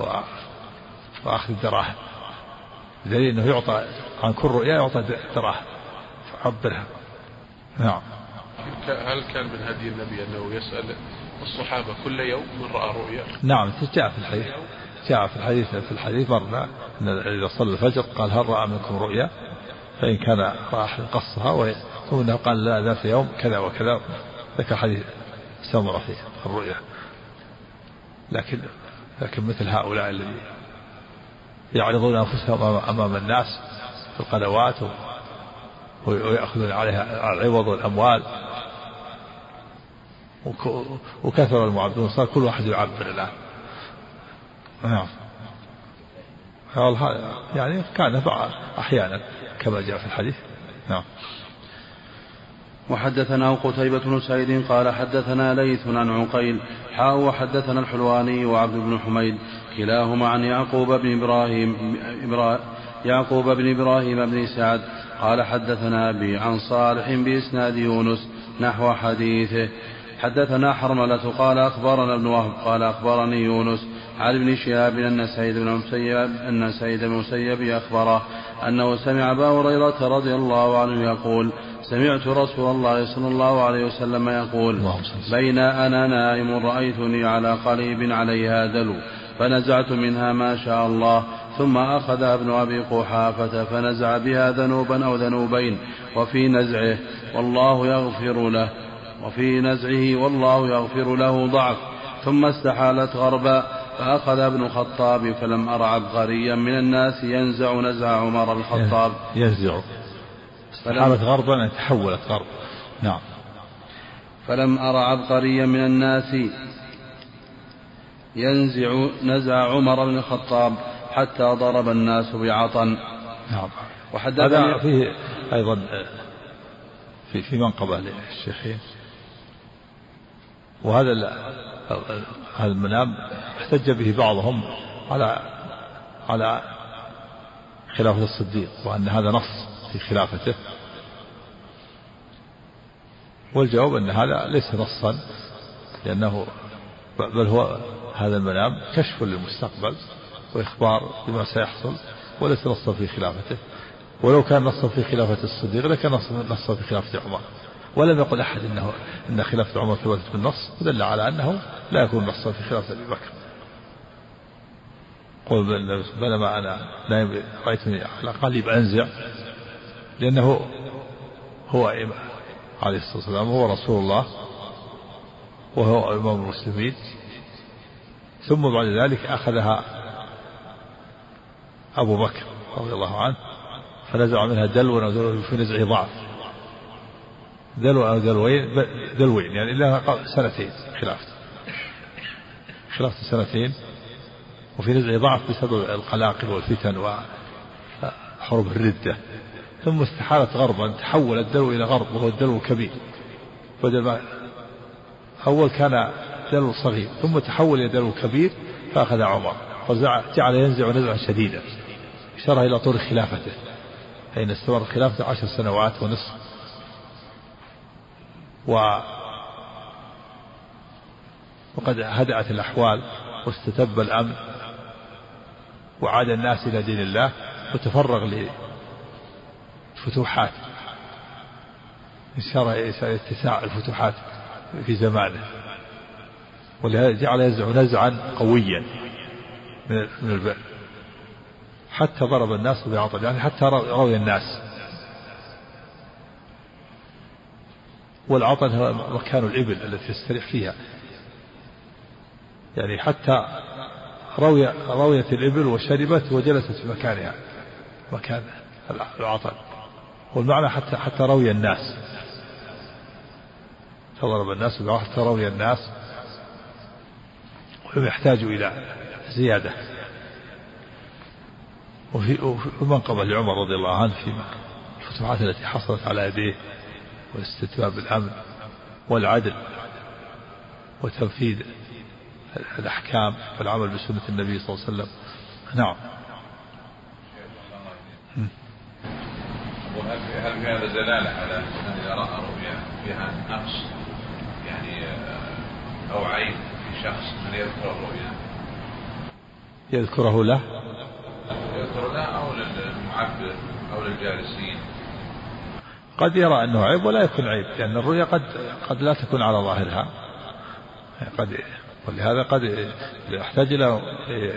Speaker 2: وأخذ الدراهم. دليل أنه يعطى عن كل رؤيا يعطى دراهم. فعبرها نعم.
Speaker 3: هل كان من هدي النبي أنه يسأل الصحابة كل يوم من رأى رؤيا؟
Speaker 2: نعم جاء في الحديث. جاء في الحديث في الحديث مرنا أن إذا صلى الفجر قال هل رأى منكم رؤيا؟ فإن كان رأى أحد قصها ثم قال لا ذات يوم كذا وكذا. ذكر حديث سمرة في الرؤيا لكن لكن مثل هؤلاء الذين يعرضون أنفسهم أمام الناس في القنوات ويأخذون عليها العوض والأموال وكثر المعبدون صار كل واحد يعبر الآن نعم. يعني كان أحيانا كما جاء في الحديث. نعم.
Speaker 1: وحدثنا قتيبة بن سعيد قال حدثنا ليث عن عقيل حاء وحدثنا الحلواني وعبد بن حميد كلاهما عن يعقوب بن إبراهيم يعقوب بن إبراهيم بن سعد قال حدثنا أبي عن صالح بإسناد يونس نحو حديثه. حدثنا حرملة قال أخبرنا ابن وهب قال أخبرني يونس عن ابن شهاب أن سعيد بن مسيب أن سعيد بن مسيب أخبره أنه سمع أبا هريرة رضي الله عنه يقول سمعت رسول الله صلى الله عليه وسلم يقول بين أنا نائم رأيتني على قليب عليها دلو فنزعت منها ما شاء الله ثم أخذ ابن أبي قحافة فنزع بها ذنوبا أو ذنوبين وفي نزعه والله يغفر له وفي نزعه والله يغفر له ضعف ثم استحالت غربا فأخذ ابن الخطاب فلم أر عبقريا من الناس ينزع نزع عمر الخطاب.
Speaker 2: ينزع. استحالت غربا تحولت غرب. نعم.
Speaker 1: فلم أر عبقريا من الناس ينزع نزع عمر بن الخطاب حتى ضرب الناس بعطن.
Speaker 2: نعم. هذا فيه أيضا في في منقبة للشيخين. وهذا هذا المنام احتج به بعضهم على على خلافة الصديق وأن هذا نص. في خلافته. والجواب أن هذا ليس نصا لأنه بل هو هذا المنام كشف للمستقبل وإخبار بما سيحصل وليس نصا في خلافته. ولو كان نصا في خلافة الصديق لكان نصا في خلافة عمر. ولم يقل أحد إنه إن خلافة عمر ثبتت بالنص ودل على أنه لا يكون نصا في خلافة أبي بكر. قل بينما أنا نايم رأيتني على قليب أنزع. لأنه هو إمام عليه الصلاة والسلام هو رسول الله وهو إمام المسلمين. ثم بعد ذلك أخذها أبو بكر رضي الله عنه فنزع منها دلو أو دلو في نزع ضعف. دلو أو دلوين دلوين يعني إلا سنتين خلافته خلافته سنتين وفي نزع ضعف بسبب القلاقل والفتن وحروب الردة. ثم استحالت غربا تحول الدلو إلى غرب وهو الدلو الكبير. بدل ما أول كان دلو صغير ثم تحول إلى دلو كبير فأخذ عمر. فجعل ينزع نزعا شديدا. إشارة إلى طول خلافته. فإن استمر خلافته عشر سنوات ونصف. و وقد هدأت الأحوال واستتب الأمن وعاد الناس إلى دين الله وتفرغ لفتوحات إشارة إلى اتساع الفتوحات في زمانه. ولهذا جعل ينزع نزعا قويا من البئر حتى ضرب الناس بعطل يعني حتى روي الناس. والعطل هو مكان الإبل التي يستريح فيها. يعني حتى روي رويت الإبل وشربت وجلست في مكانها. مكان العطل والمعنى حتى حتى روي الناس. فضرب الناس حتى روي الناس ولم يحتاجوا إلى زيادة. وفي منقبة لعمر رضي الله عنه في الفتوحات التي حصلت على يديه والاستتباب بالأمن والعدل وتنفيذ الأحكام والعمل بسنة النبي صلى الله عليه وسلم. نعم.
Speaker 4: وهل في هل في هذا دلالة على أن إذا رأى رؤيا فيها نقص؟ يعني آه، أو عيب في شخص أن يذكر الرؤيا؟
Speaker 2: يذكره له؟
Speaker 4: يذكر له أو للمعبر أو للجالسين.
Speaker 2: قد يرى أنه عيب ولا يكون عيب لأن الرؤيا قد قد لا تكون على ظاهرها. قد ولهذا قد يحتاج إلى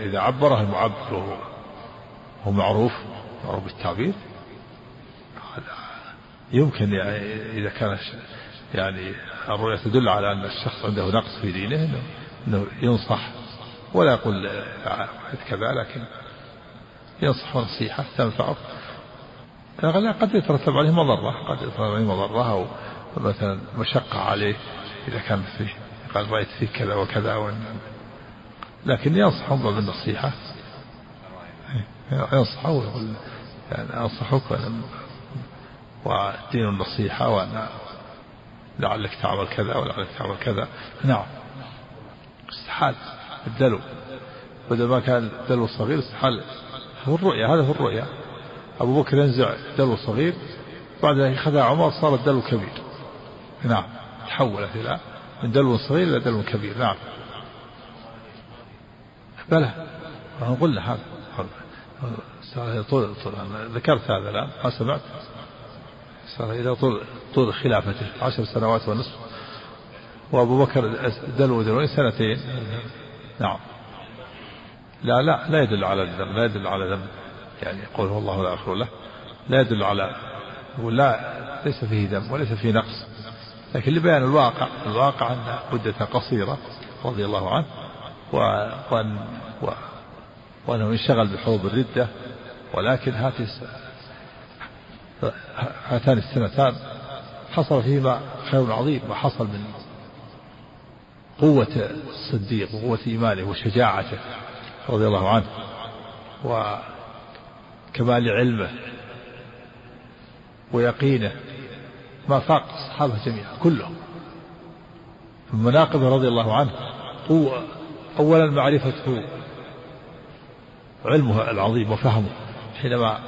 Speaker 2: إذا عبره المعبر وهو هو معروف معروف بالتعبير يمكن يعني إذا كان يعني الرؤيا تدل على أن الشخص عنده نقص في دينه أنه ينصح ولا يقول كذا لكن ينصح نصيحة تنفعه. قد يترتب عليه مضرة قد يترتب عليه مضرة أو مثلا مشقة عليه إذا كان فيه قال رأيت فيه كذا وكذا وإن لكن ينصح بالنصيحة. ينصحه ويقول يعني أنصحك ودين النصيحة وأنا لعلك تعمل كذا ولعلك تعمل كذا. نعم. استحال. الدلو. بدل ما كان دلو صغير استحال. هو الرؤيا هذا هو الرؤيا أبو بكر ينزع دلو صغير بعد ذلك أخذها عمر صار الدلو كبير. نعم. تحولت إلى من دلو صغير إلى دلو كبير. نعم. بلى. قلنا هذا. طول طول. ذكرت هذا الآن. ما سمعت؟ صار إلى طول طول خلافته عشر سنوات ونصف. وأبو بكر دلو دلوين سنتين. نعم. لا لا لا يدل على الذنب لا يدل على ذنب. يعني يقول هو الله لا يغفر له. لا يدل على ولا ليس فيه ذنب وليس فيه نقص. لكن لبيان الواقع الواقع أن مدة قصيرة رضي الله عنه وأن وأنه انشغل بحروب الردة. ولكن هذه هاتان السنتان حصل فيهما خير عظيم وحصل من قوة الصديق وقوة إيمانه وشجاعته رضي الله عنه وكمال علمه ويقينه. ما فاق الصحابة جميعا كلهم. من مناقبه رضي الله عنه. قوة أولا معرفته علمه العظيم وفهمه حينما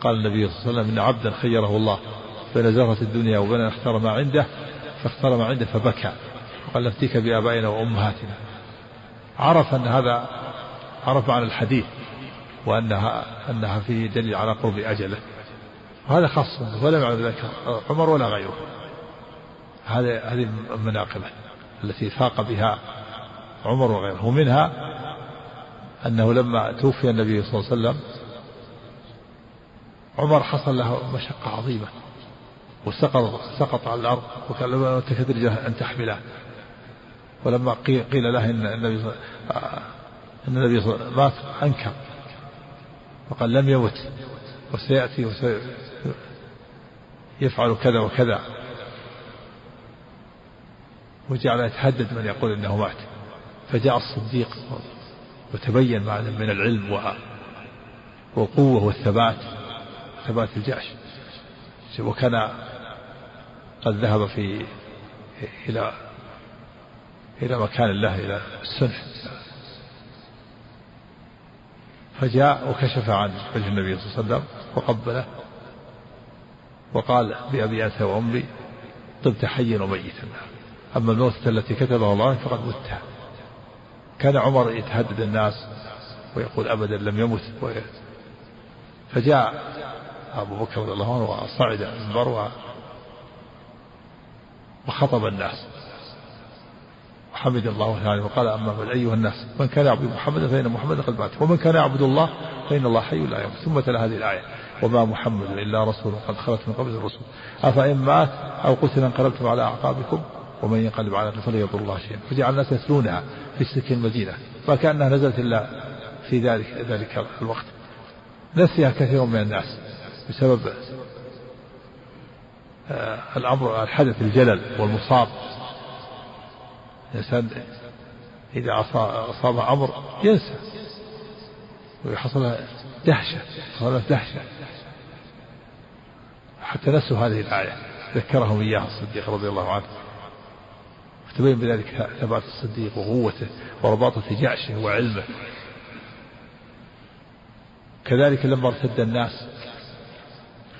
Speaker 2: قال النبي صلى الله عليه وسلم إن عبدا خيره الله بين زهرة الدنيا وبين اختار ما عنده فاختار ما عنده فبكى. وقال نفتيك بآبائنا وأمهاتنا. عرف أن هذا عرف عن الحديث وأنها أنها فيه دليل على قرب أجله. وهذا خاص ولم يعلم ذلك عمر ولا غيره. هذه هذه المناقبة التي فاق بها عمر وغيره. ومنها أنه لما توفي النبي صلى الله عليه وسلم عمر حصل له مشقة عظيمة وسقط سقط على الأرض وكان لما تكد أن تحمله. ولما قيل له إن النبي أن النبي صلى مات أنكر. وقال لم يمت وسيأتي وسيفعل كذا وكذا. وجعل يتهدد من يقول إنه مات. فجاء الصديق وتبين من العلم والقوة والثبات. ثبات الجأش وكان قد ذهب في إلى إلى مكان الله إلى السنح فجاء وكشف عن وجه النبي صلى الله عليه وسلم وقبله وقال بأبي أنت وأمي طبت حيا وميتا. أما الموتة التي كتبها الله فقد متها. كان عمر يتهدد الناس ويقول أبدا لم يمت. فجاء أبو بكر رضي الله عنه وصعد المنبر وخطب الناس. وحمد الله تعالى. وقال أما بعد أيها الناس من كان يعبد محمدا فإن محمدا قد مات. ومن كان يعبد الله فإن الله حي لا يموت. ثم تلا هذه الآية. وما محمد إلا رسول قد خلت من قبل الرسل. أفإن مات أو قتل انقلبتم على أعقابكم ومن ينقلب على فلن يضر الله شيئا. فجعل الناس يتلونها في سكن المدينة. فكأنها نزلت إلا في ذلك ذلك الوقت. نسيها كثير من الناس. بسبب آه، الأمر الحدث الجلل والمصاب. الإنسان إذا أصاب أمر ينسى. ويحصل دهشة حصل دهشة. حتى نسوا هذه الآية ذكرهم إياها الصديق رضي الله عنه. تبين بذلك ثبات الصديق وقوته ورباطة جعشه وعلمه. كذلك لما ارتد الناس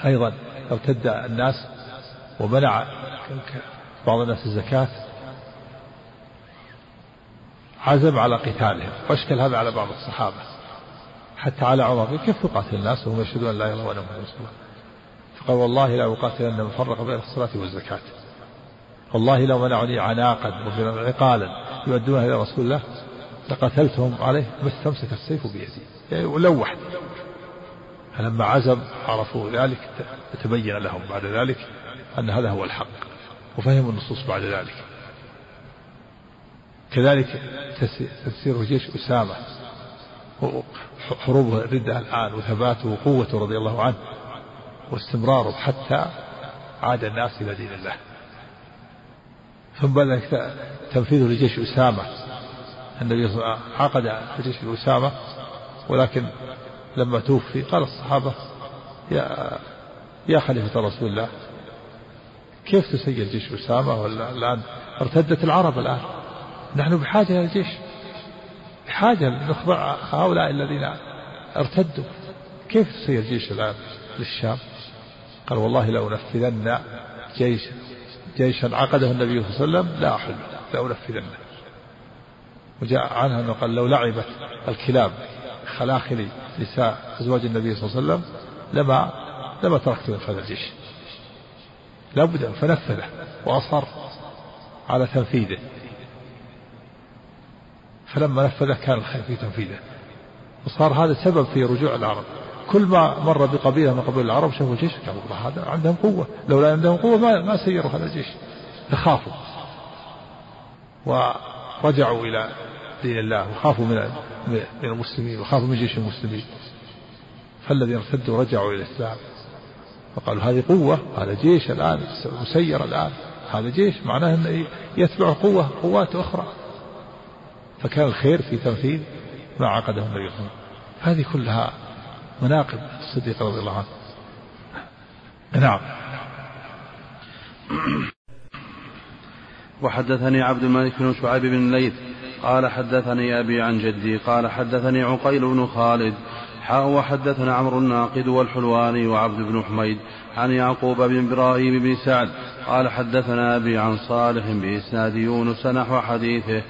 Speaker 2: أيضا ارتد الناس ومنع بعض الناس الزكاة عزم على قتالهم واشكل هذا على بعض الصحابة حتى على عمر كيف تقاتل الناس؟ وهم يشهدون لا إله إلا محمدا رسول الله فقال والله لا أقاتلن من فرق بين الصلاة والزكاة. والله لو منعني عناقا عقالا يؤدونها إلى رسول الله لقتلتهم عليه ما استمسك السيف بيدي. يعني ولوح فلما عزم عرفوا ذلك تبين لهم بعد ذلك أن هذا هو الحق وفهموا النصوص بعد ذلك. كذلك تفسير جيش أسامة حروب الردة الآن وثباته وقوته رضي الله عنه واستمراره حتى عاد الناس إلى دين الله. ثم بعد تنفيذه لجيش أسامة. النبي صلى الله عليه وسلم عقد جيش أسامة ولكن لما توفي قال الصحابة يا يا خليفة رسول الله كيف تسير جيش أسامة ولا الآن؟ ارتدت العرب الآن نحن بحاجة إلى الجيش بحاجة نخضع هؤلاء الذين ارتدوا كيف تسير جيش الآن للشام؟ قال والله لأنفذن جيش جيشا عقده النبي صلى الله عليه وسلم لا أحل لأنفذنه وجاء عنها أنه قال لو لعبت الكلاب خلاخل نساء أزواج النبي صلى الله عليه وسلم لما لما تركت انفاذ الجيش لابد فنفذه وأصر على تنفيذه. فلما نفذه كان الخير في تنفيذه. وصار هذا سبب في رجوع العرب. كل ما مر بقبيلة من قبائل العرب شافوا الجيش قالوا والله هذا عندهم قوة. لولا عندهم قوة ما ما سيروا هذا الجيش فخافوا ورجعوا إلى دين الله وخافوا من من المسلمين وخافوا من جيش المسلمين. فالذين ارتدوا رجعوا إلى الإسلام. فقالوا هذه قوة هذا جيش الآن مسير الآن. هذا جيش معناه أنه يتبع قوة قوات أخرى. فكان الخير في تنفيذ ما عقده النبي صلى الله عليه وسلم. هذه كلها مناقب الصديق رضي الله عنه. نعم.
Speaker 1: وحدثني عبد الملك بن شعيب بن الليث قال حدثني أبي عن جدي قال حدثني عقيل بن خالد حاء وحدثنا عمرو الناقد والحلواني وعبد بن حميد عن يعقوب بن إبراهيم بن سعد قال حدثنا أبي عن صالح بإسناد يونس نحو حديثه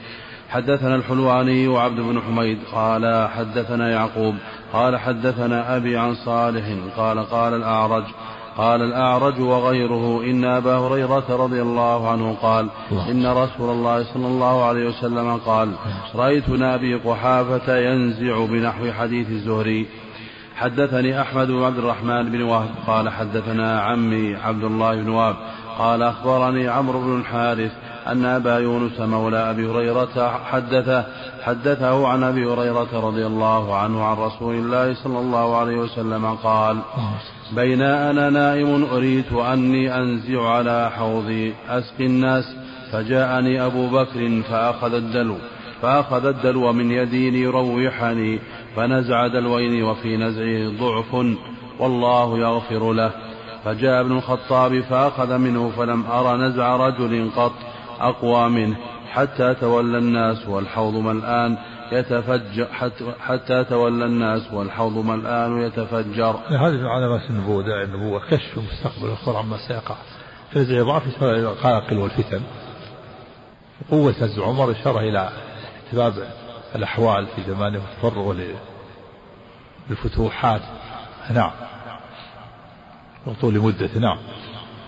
Speaker 1: حدثنا الحلواني وعبد بن حميد قال حدثنا يعقوب قال حدثنا أبي عن صالح قال قال الأعرج قال الأعرج وغيره. إن أبا هريرة رضي الله عنه قال إن رسول الله صلى الله عليه وسلم قال رأيت نابي قحافة ينزع بنحو حديث الزهري. حدثني أحمد بن عبد الرحمن بن وهب قال حدثنا عمي عبد الله بن وهب قال أخبرني عمرو بن الحارث أن أبا يونس مولى أبي هريرة حدثه حدثه عن أبي هريرة رضي الله عنه عن رسول الله صلى الله عليه وسلم قال بين أنا نائم أريد أني أنزع على حوضي أسقي الناس فجاءني أبو بكر فأخذ الدلو فأخذ الدلو من يدي ليروحني فنزع دلوين وفي نزعه ضعف والله يغفر له. فجاء ابن الخطاب فأخذ منه فلم أرى نزع رجل قط أقوى منه حتى تولى الناس والحوض ملآن يتفجر حتى, حتى تولى الناس والحوض ملآن يتفجر
Speaker 2: هذه من علامات النبوة داعي النبوة كشف المستقبل والخبر عما سيقع. فنزع ضعف يشار إلى القلاقل والفتن. قوة عز عمر إشارة إلى احتباب الأحوال في زمانه وتفرغه للفتوحات. نعم. وطول مدة نعم.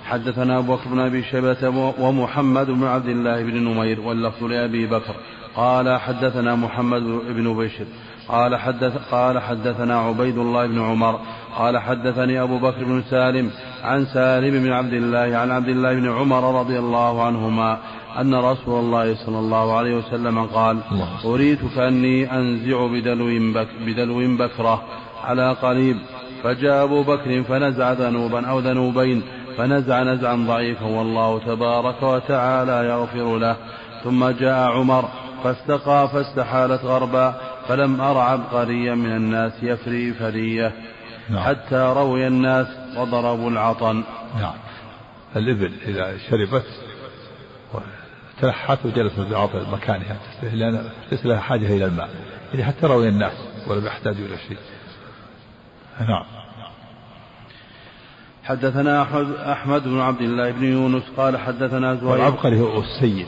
Speaker 1: حدثنا أبو بكر بن أبي شيبة ومحمد بن عبد الله بن نمير واللفظ لأبي بكر. قال حدثنا محمد بن بشر قال حدث قال حدثنا عبيد الله بن عمر قال حدثني أبو بكر بن سالم عن سالم بن عبد الله عن عبد الله بن عمر رضي الله عنهما أن رسول الله صلى الله عليه وسلم قال أريد كأني أنزع بدلو, بك بدلو بكرة على قليب فجاء أبو بكر فنزع ذنوبا أو ذنوبين فنزع نزعا ضعيفا والله تبارك وتعالى يغفر له. ثم جاء عمر فاستقى فاستحالت غربا فلم أر عبقريا من الناس يفري فرية نعم. حتى روي الناس وضربوا العطن.
Speaker 2: نعم. الإبل إذا شربت تلحت وجلست بعطل مكانها لأن ليس لها حاجة إلى الماء. يعني حتى روي الناس ولم يحتاجوا إلى شيء. نعم.
Speaker 1: حدثنا أحمد, بن عبد الله بن يونس قال حدثنا زهير
Speaker 2: والعبقري هو السيد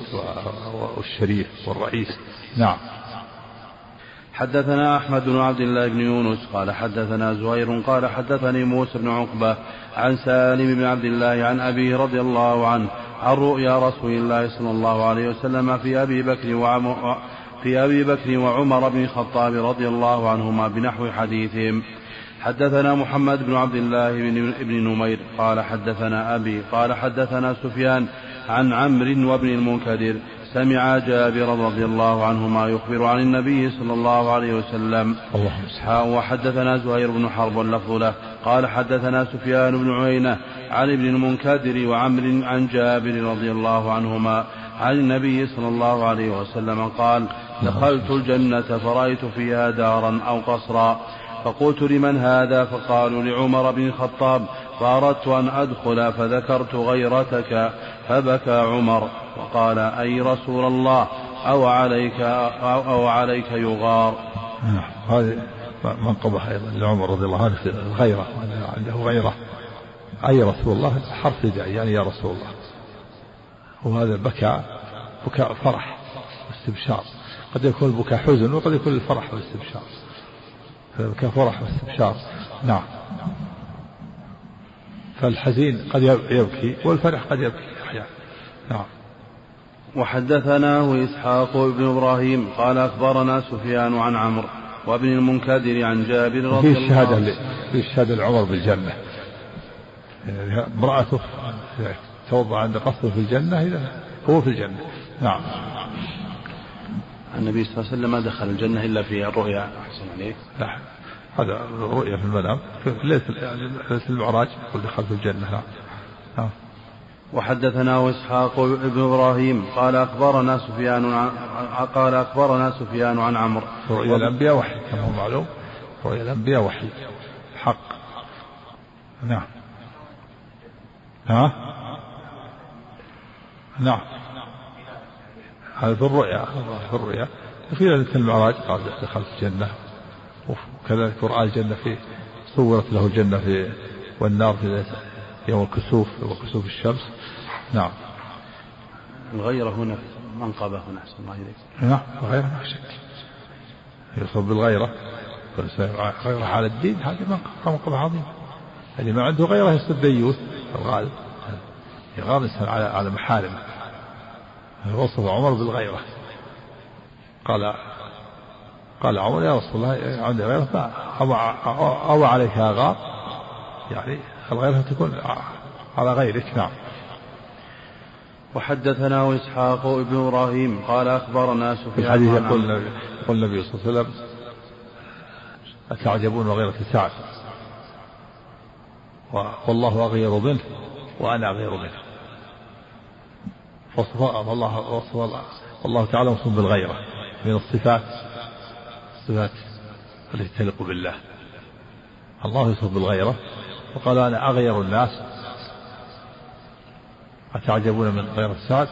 Speaker 2: والشريف والرئيس. نعم.
Speaker 1: حدثنا أحمد بن عبد الله بن يونس قال حدثنا زهير قال حدثني موسى بن عقبة عن سالم بن عبد الله عن أبيه رضي الله عنه عن رؤيا رسول الله صلى الله عليه وسلم في أبي بكر وعمر في أبي بكر وعمر بن الخطاب رضي الله عنهما بنحو حديثهم. حدثنا محمد بن عبد الله بن, نمير قال حدثنا أبي قال حدثنا سفيان عن عمرو وابن المنكدر سمع جابر رضي الله عنهما يخبر عن النبي صلى الله عليه وسلم. وحدثنا زهير بن حرب واللفظ له قال حدثنا سفيان بن عيينة عن ابن المنكدر وعمر عن جابر رضي الله عنهما عن النبي صلى الله عليه وسلم قال دخلت الجنة فرأيت فيها دارا أو قصرا. فقلت لمن هذا؟ فقالوا لعمر بن الخطاب فأردت أن أدخل فذكرت غيرتك فبكى عمر وقال أي رسول الله؟ أو عليك أو, أو عليك يغار.
Speaker 2: نعم هذه منقبة أيضا لعمر رضي الله عنه الغيرة عنده غيرة. أي رسول الله؟ حرف نداء يعني يا رسول الله. وهذا بكى بكاء فرح واستبشار. قد يكون البكاء حزن وقد يكون الفرح والاستبشار. كفرح واستبشار نعم. فالحزين قد يبكي والفرح قد يبكي أحيانا. نعم.
Speaker 1: وحدثناه إسحاق بن إبراهيم قال أخبرنا سفيان عن عمرو وابن المنكدر عن جابر رضي الله
Speaker 2: الشهادة عنه. في الشهادة لعمر بالجنة امرأته توضأ عند قصده في الجنة إذا هو في الجنة. نعم.
Speaker 1: النبي صلى الله عليه وسلم ما دخل الجنة إلا في الرؤيا. أحسن عليك.
Speaker 2: لا هذا رؤيا في المنام. في ليلة المعراج يقول دخلت الجنة. نعم نعم
Speaker 1: وحدثنا اسحاق بن إبراهيم قال أخبرنا سفيان عن قال أخبرنا سفيان عن عمرو.
Speaker 2: رؤيا الأنبياء وحي كما هو معلوم. رؤيا الأنبياء وحي. حق نعم. ها؟ نعم. هذا في الرؤيا في الرؤيا. في ليلة المعراج قال دخلت الجنة. وكذلك رأى الجنة في صورت له الجنة في والنار في يوم الكسوف يوم كسوف الشمس. نعم.
Speaker 1: الغيرة هنا منقبة هنا أحسن الله إليك.
Speaker 2: نعم الغيرة ما شك. يصب بالغيرة. غيرة على الدين هذه منقبة منقبة عظيمة. اللي ما عنده غيرة يصير ديوث الغالب. يغار الإنسان على على محارمه. وصف عمر بالغيرة. قال قال عمر يا رسول الله عندي غيرة أو, عليك غار يعني الغيرة تكون على غيرك نعم.
Speaker 1: وحدثنا إسحاق ابن إبراهيم قال أخبرنا سفيان
Speaker 2: في الحديث يقول يقول النبي صلى الله عليه وسلم أتعجبون وغيرة سعد؟ والله أغير منه وأنا أغير منه. وصف الله وصف الله والله تعالى موصوف بالغيرة. من الصفات الصفات التي تليق بالله. الله يوصف بالغيرة. وقال أنا أغير الناس. أتعجبون من غير السعد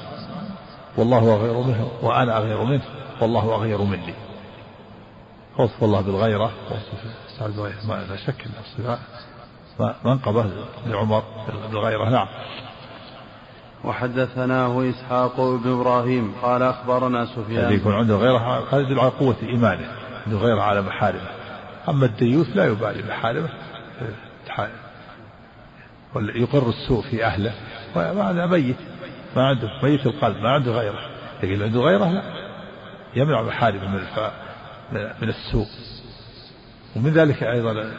Speaker 2: والله أغير منه. وأنا أغير منه. والله أغير مني. وصف الله بالغيرة. وصف السعد بالغيرة. لا شك أن الصفات منقبة لعمر بالغيرة. نعم.
Speaker 1: وحدثناه إسحاق بن إبراهيم قال أخبرنا سفيان.
Speaker 2: الذي يكون عنده غيره هذا يدل على قوة إيمانه عنده غيره على محارمه. أما الديوث لا يبالي محارمه يقر السوء في أهله. وهذا ميت ما عنده ميت القلب ما عنده غيره. لكن عنده غيره لا. يمنع محارمه من من السوء. ومن ذلك أيضا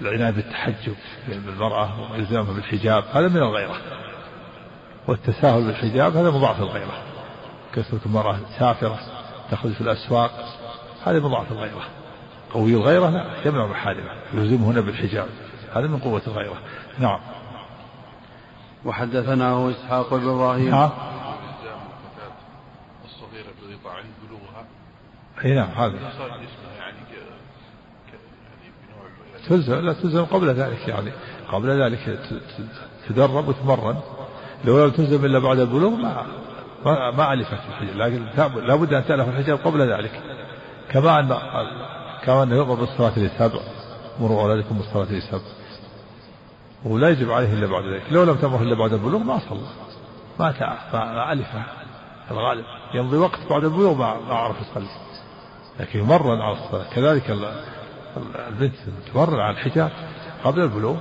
Speaker 2: العناية بالتحجب بالمرأة وإلزامها بالحجاب هذا من الغيرة. والتساهل بالحجاب هذا مضاعف الغيرة كثرة المرأة سافرة تخرج في الأسواق هذا مضاعف الغيرة قوي الغيرة لا يمنع محارمة يلزمهن بالحجاب. هذا من قوة الغيرة. نعم.
Speaker 1: وحدثناه إسحاق بن إبراهيم.
Speaker 2: نعم
Speaker 3: الصغيرة بغيطة عند بلوغها.
Speaker 2: أي نعم هذا.
Speaker 3: يعني
Speaker 2: تلزم لا تلزم قبل ذلك يعني. قبل ذلك تدرب وتمرن. لو لم تلزم إلا بعد البلوغ ما ما, ألفت الحجاب. لكن لابد أن تألف الحجاب قبل ذلك. كما ان كما انه يؤمر بالصلاة للسبع مروا اولادكم بالصلاة للسبع ولا يجب عليه إلا بعد ذلك. لو لم تمر إلا بعد البلوغ ما صلى. ما ما ألف. الغالب يمضي وقت بعد البلوغ ما عرف يصلي. لكن يمرن على الصلاة. كذلك البنت تمرن على الحجاب قبل البلوغ.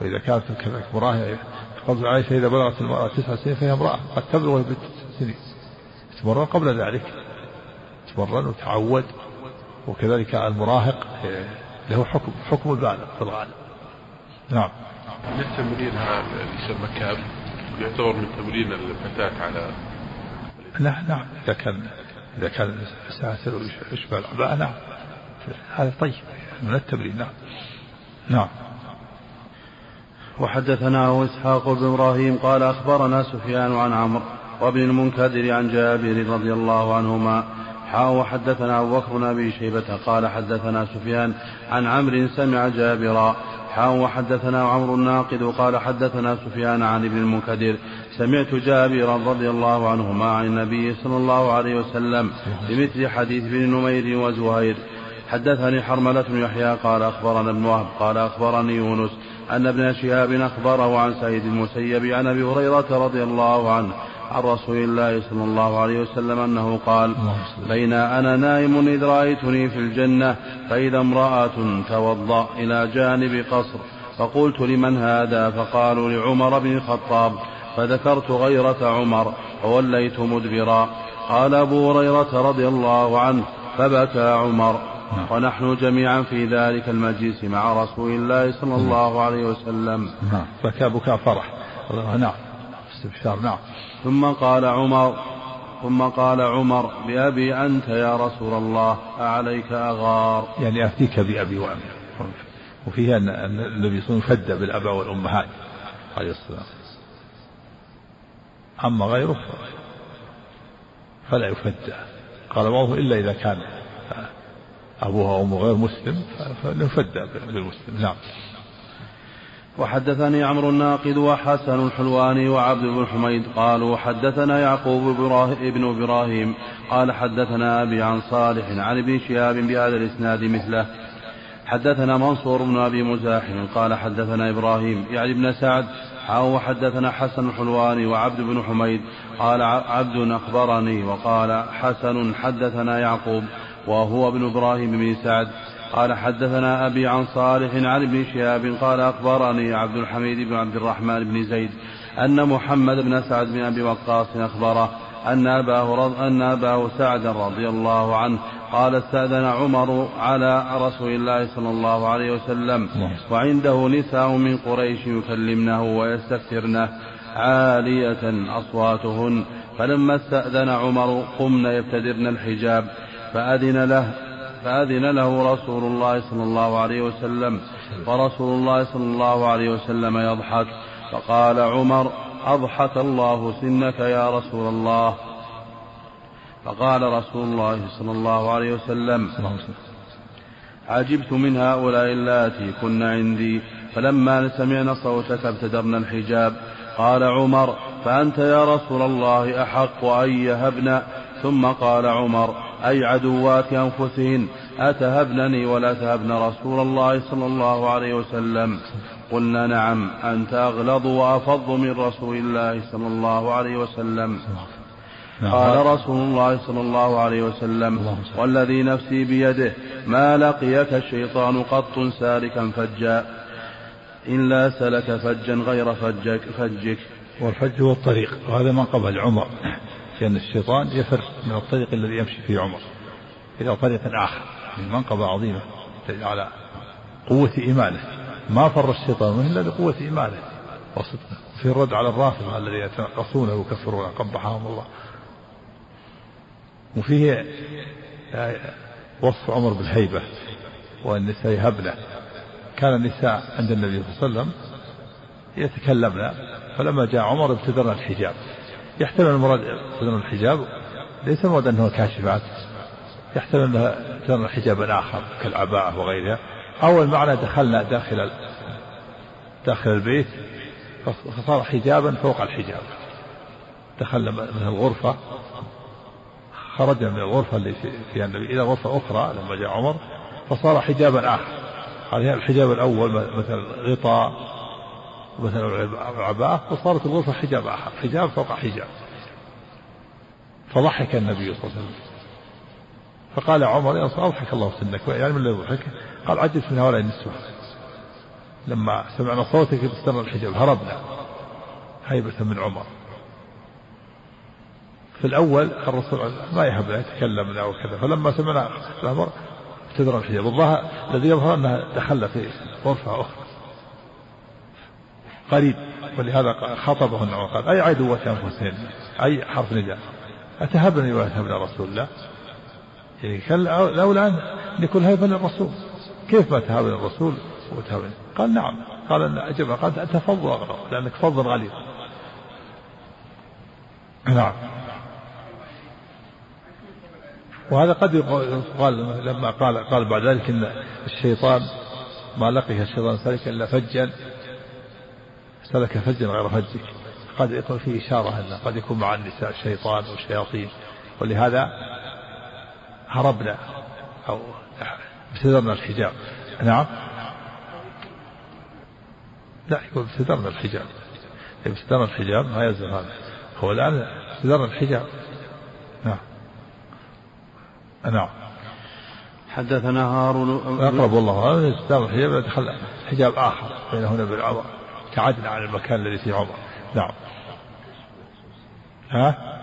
Speaker 2: وإذا كانت كذلك مراهقة قبل عائشة إذا بلغت المرأة تسع سنين فهي امرأة قد تبلغ بنت سنين. تمرن قبل ذلك. تمرن وتعود. وكذلك المراهق له حكم حكم البالغ في الغالب. نعم.
Speaker 3: من التمرين اللي يسمى كاب؟ يعتبر من تمرين الفتاة على
Speaker 2: لا نعم. إذا كان إذا كان ساتر ويشبه العباءة نعم. هذا طيب. من التمرين نعم. نعم.
Speaker 1: وحدثناه إسحاق بن إبراهيم قال أخبرنا سفيان عن عمرو وابن المنكدر عن جابر رضي الله عنهما حاء وحدثنا أبو بكر بن أبي شيبة قال حدثنا سفيان عن عمرو سمع جابرا حاء وحدثنا عمرو الناقد قال حدثنا سفيان عن ابن المنكدر سمعت جابرا رضي الله عنهما عن النبي صلى الله عليه وسلم بمثل حديث ابن نمير وزهير حدثني حرملة يحيى قال أخبرنا ابن وهب قال أخبرني يونس أن ابن شهاب أخبره عن سيد المسيب عن أبي هريرة رضي الله عنه عن رسول الله صلى الله عليه وسلم أنه قال بين أنا نائم إذ رأيتني في الجنة فإذا امرأة توضأ إلى جانب قصر. فقلت لمن هذا؟ فقالوا لعمر بن الخطاب. فذكرت غيرة عمر فوليت مدبرا. قال أبو هريرة رضي الله عنه فبكى عمر. ونحن جميعا في ذلك المجلس مع رسول الله صلى الله عليه وسلم.
Speaker 2: نعم. بكى بكاء فرح. نعم. استبشار. نعم.
Speaker 1: ثم قال عمر ثم قال عمر بأبي أنت يا رسول الله أعليك أغار.
Speaker 2: يعني أفتيك بأبي وأمي. وفيها أن النبي صلى الله عليه وسلم فد بالآباء والأمهات عليه السلام. أما غيره فلا يفد. قال بعضهم إلا إذا كان أبوها وأمه غير مسلم فنفد بالمسلم نعم.
Speaker 1: وحدثني عمرو الناقد وحسن الحلواني وعبد بن حميد قالوا حدثنا يعقوب بن إبراهيم قال حدثنا أبي عن صالح عن ابن شهاب بهذا الإسناد مثله. حدثنا منصور بن أبي مزاحم قال حدثنا إبراهيم يعني ابن سعد أو حدثنا حسن الحلواني وعبد بن حميد قال عبد أخبرني وقال حسن حدثنا يعقوب وهو ابن إبراهيم بن سعد. قال حدثنا أبي عن صالح عن ابن شهاب قال أخبرني عبد الحميد بن عبد الرحمن بن زيد أن محمد بن سعد بن أبي وقاص أخبره أن أباه, رض... أن أباه سعد رضي الله عنه قال استأذن عمر على رسول الله صلى الله عليه وسلم وعنده نساء من قريش يكلمنه ويستكثرنه عالية أصواتهن. فلما استأذن عمر قمن يبتدرن الحجاب. فأذن له فأذن له رسول الله صلى الله عليه وسلم. ورسول الله صلى الله عليه وسلم يضحك. فقال عمر أضحك الله سنك يا رسول الله فقال رسول الله صلى الله عليه وسلم عجبت من هؤلاء اللاتي كن عندي. فلما سمعنا صوتك ابتدرنا الحجاب. قال عمر فأنت يا رسول الله أحق أن يهبن. ثم قال عمر أي عدوات أنفسهن أتهبنني ولا تهبن رسول الله صلى الله عليه وسلم؟ قلنا نعم أنت أغلظ وأفض من رسول الله صلى الله عليه وسلم. نعم. قال رسول الله صلى الله عليه وسلم والذي نفسي بيده ما لقيك الشيطان قط سالكا فجا. إلا سلك فجا غير فجك, فجك.
Speaker 2: والفج هو الطريق وهذا منقبه لعمر لأن الشيطان يفر من الطريق الذي يمشي فيه عمر إلى طريق آخر. من منقبة عظيمة على قوة إيمانه. ما فر الشيطان منه إلا لقوة إيمانه وصدقه. في الرد على الرافضة الذين يتنقصونه ويكفرونه قبحهم الله. وفيه وصف عمر بالهيبة والنساء يهبن. كان النساء عند النبي صلى الله عليه وسلم يتكلمن فلما جاء عمر ابتدرنا الحجاب. يحتمل المراد ابتدرنا الحجاب ليس المراد أنه كاشفات يحتمل أنها ابتدرنا حجابا اخر كالعباءة وغيرها. أو المعنى دخلنا داخل داخل البيت فصار حجابا فوق الحجاب. دخلنا من الغرفة خرجنا من الغرفة اللي فيها النبي إلى غرفة أخرى لما جاء عمر فصار حجابا آخر. هذا الحجاب الأول مثل غطاء مثلا عباءة فصارت الغرفة حجاب آخر. حجاب فوق حجاب. فضحك النبي صلى الله عليه وسلم. فقال عمر يا أضحك الله سنك. يعني من الذي يضحك؟ قال عجبت من هؤلاء النسوة. لما سمعنا صوتك بستر الحجاب. هربنا. هيبة من عمر. في الأول الرسول ما يهب يتكلم أو كذا فلما سمعنا الأمر ابتدر الحجاب. الظاهر الذي يظهر أنها دخل في غرفة أخرى. قريب ولهذا خاطبه النعم قال أي عدوة أنفسهن؟ أي حرف نداء أتهبني وأتهبن رسول الله؟ يعني لولا أن يكون هيبا للرسول. كيف ما تهابن الرسول وتهابن قال نعم. قال أن أجب قال أنت فض أغرب لأنك فض غليظ. نعم. وهذا قد يقال لما قال قال بعد ذلك إن الشيطان ما لقي الشيطان سلك إلا فجا سلك فجا غير فجك. قد يكون فيه إشارة انه قد يكون مع النساء شيطان والشياطين ولهذا هربنا أو ابتدرنا الحجاب. نعم. لا يقول ابتدرنا الحجاب. ابتدرنا الحجاب ما يلزم هذا. هو الآن ابتدرنا الحجاب. نعم. نعم.
Speaker 1: حدثنا هارون
Speaker 2: أقرب والله. هذا الحجاب. دخل حجاب آخر. بينه وبين كعدل عن المكان الذي فيه عمر. نعم. ها؟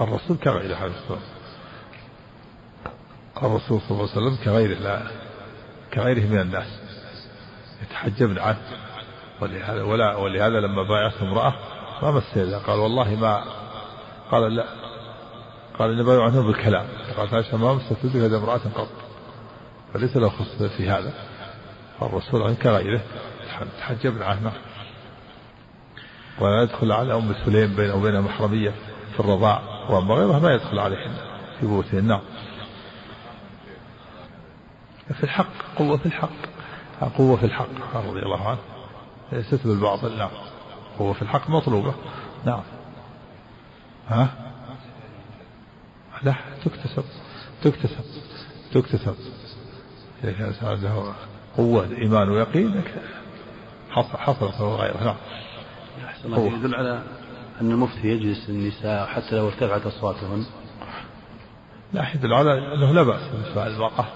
Speaker 2: الرسول كغيره عليه الصلاة الرسول صلى الله عليه وسلم كغيره لا كغيره من الناس. يتحجبن عنه ولهذا ولا ولهذا لما بايعته امرأة ما مس قال والله ما قال لا. قال إن بايع عنه بالكلام. قال عائشة ما مست يد امرأة قط. فليس له خص في هذا. فالرسول عنه كغيره. تحجبنا عنه ولا يدخل على أم سليم بينه وبين محرمية في الرضاع وأما غيرها ما يدخل عليهن في بيوتهن. نعم في الحق قوة في الحق. قوة في الحق رضي الله عنه. ليست بالباطل نعم قوة في الحق مطلوبة. نعم. ها؟ لا تكتسب. تكتسب. تكتسب. إذا كان قوة إيمان ويقين. حصلت له غيره نعم.
Speaker 1: يدل على أن المفتي يجلس النساء حتى لو ارتفعت أصواتهن.
Speaker 2: لا يدل على أنه لا بأس بسؤال المرأة.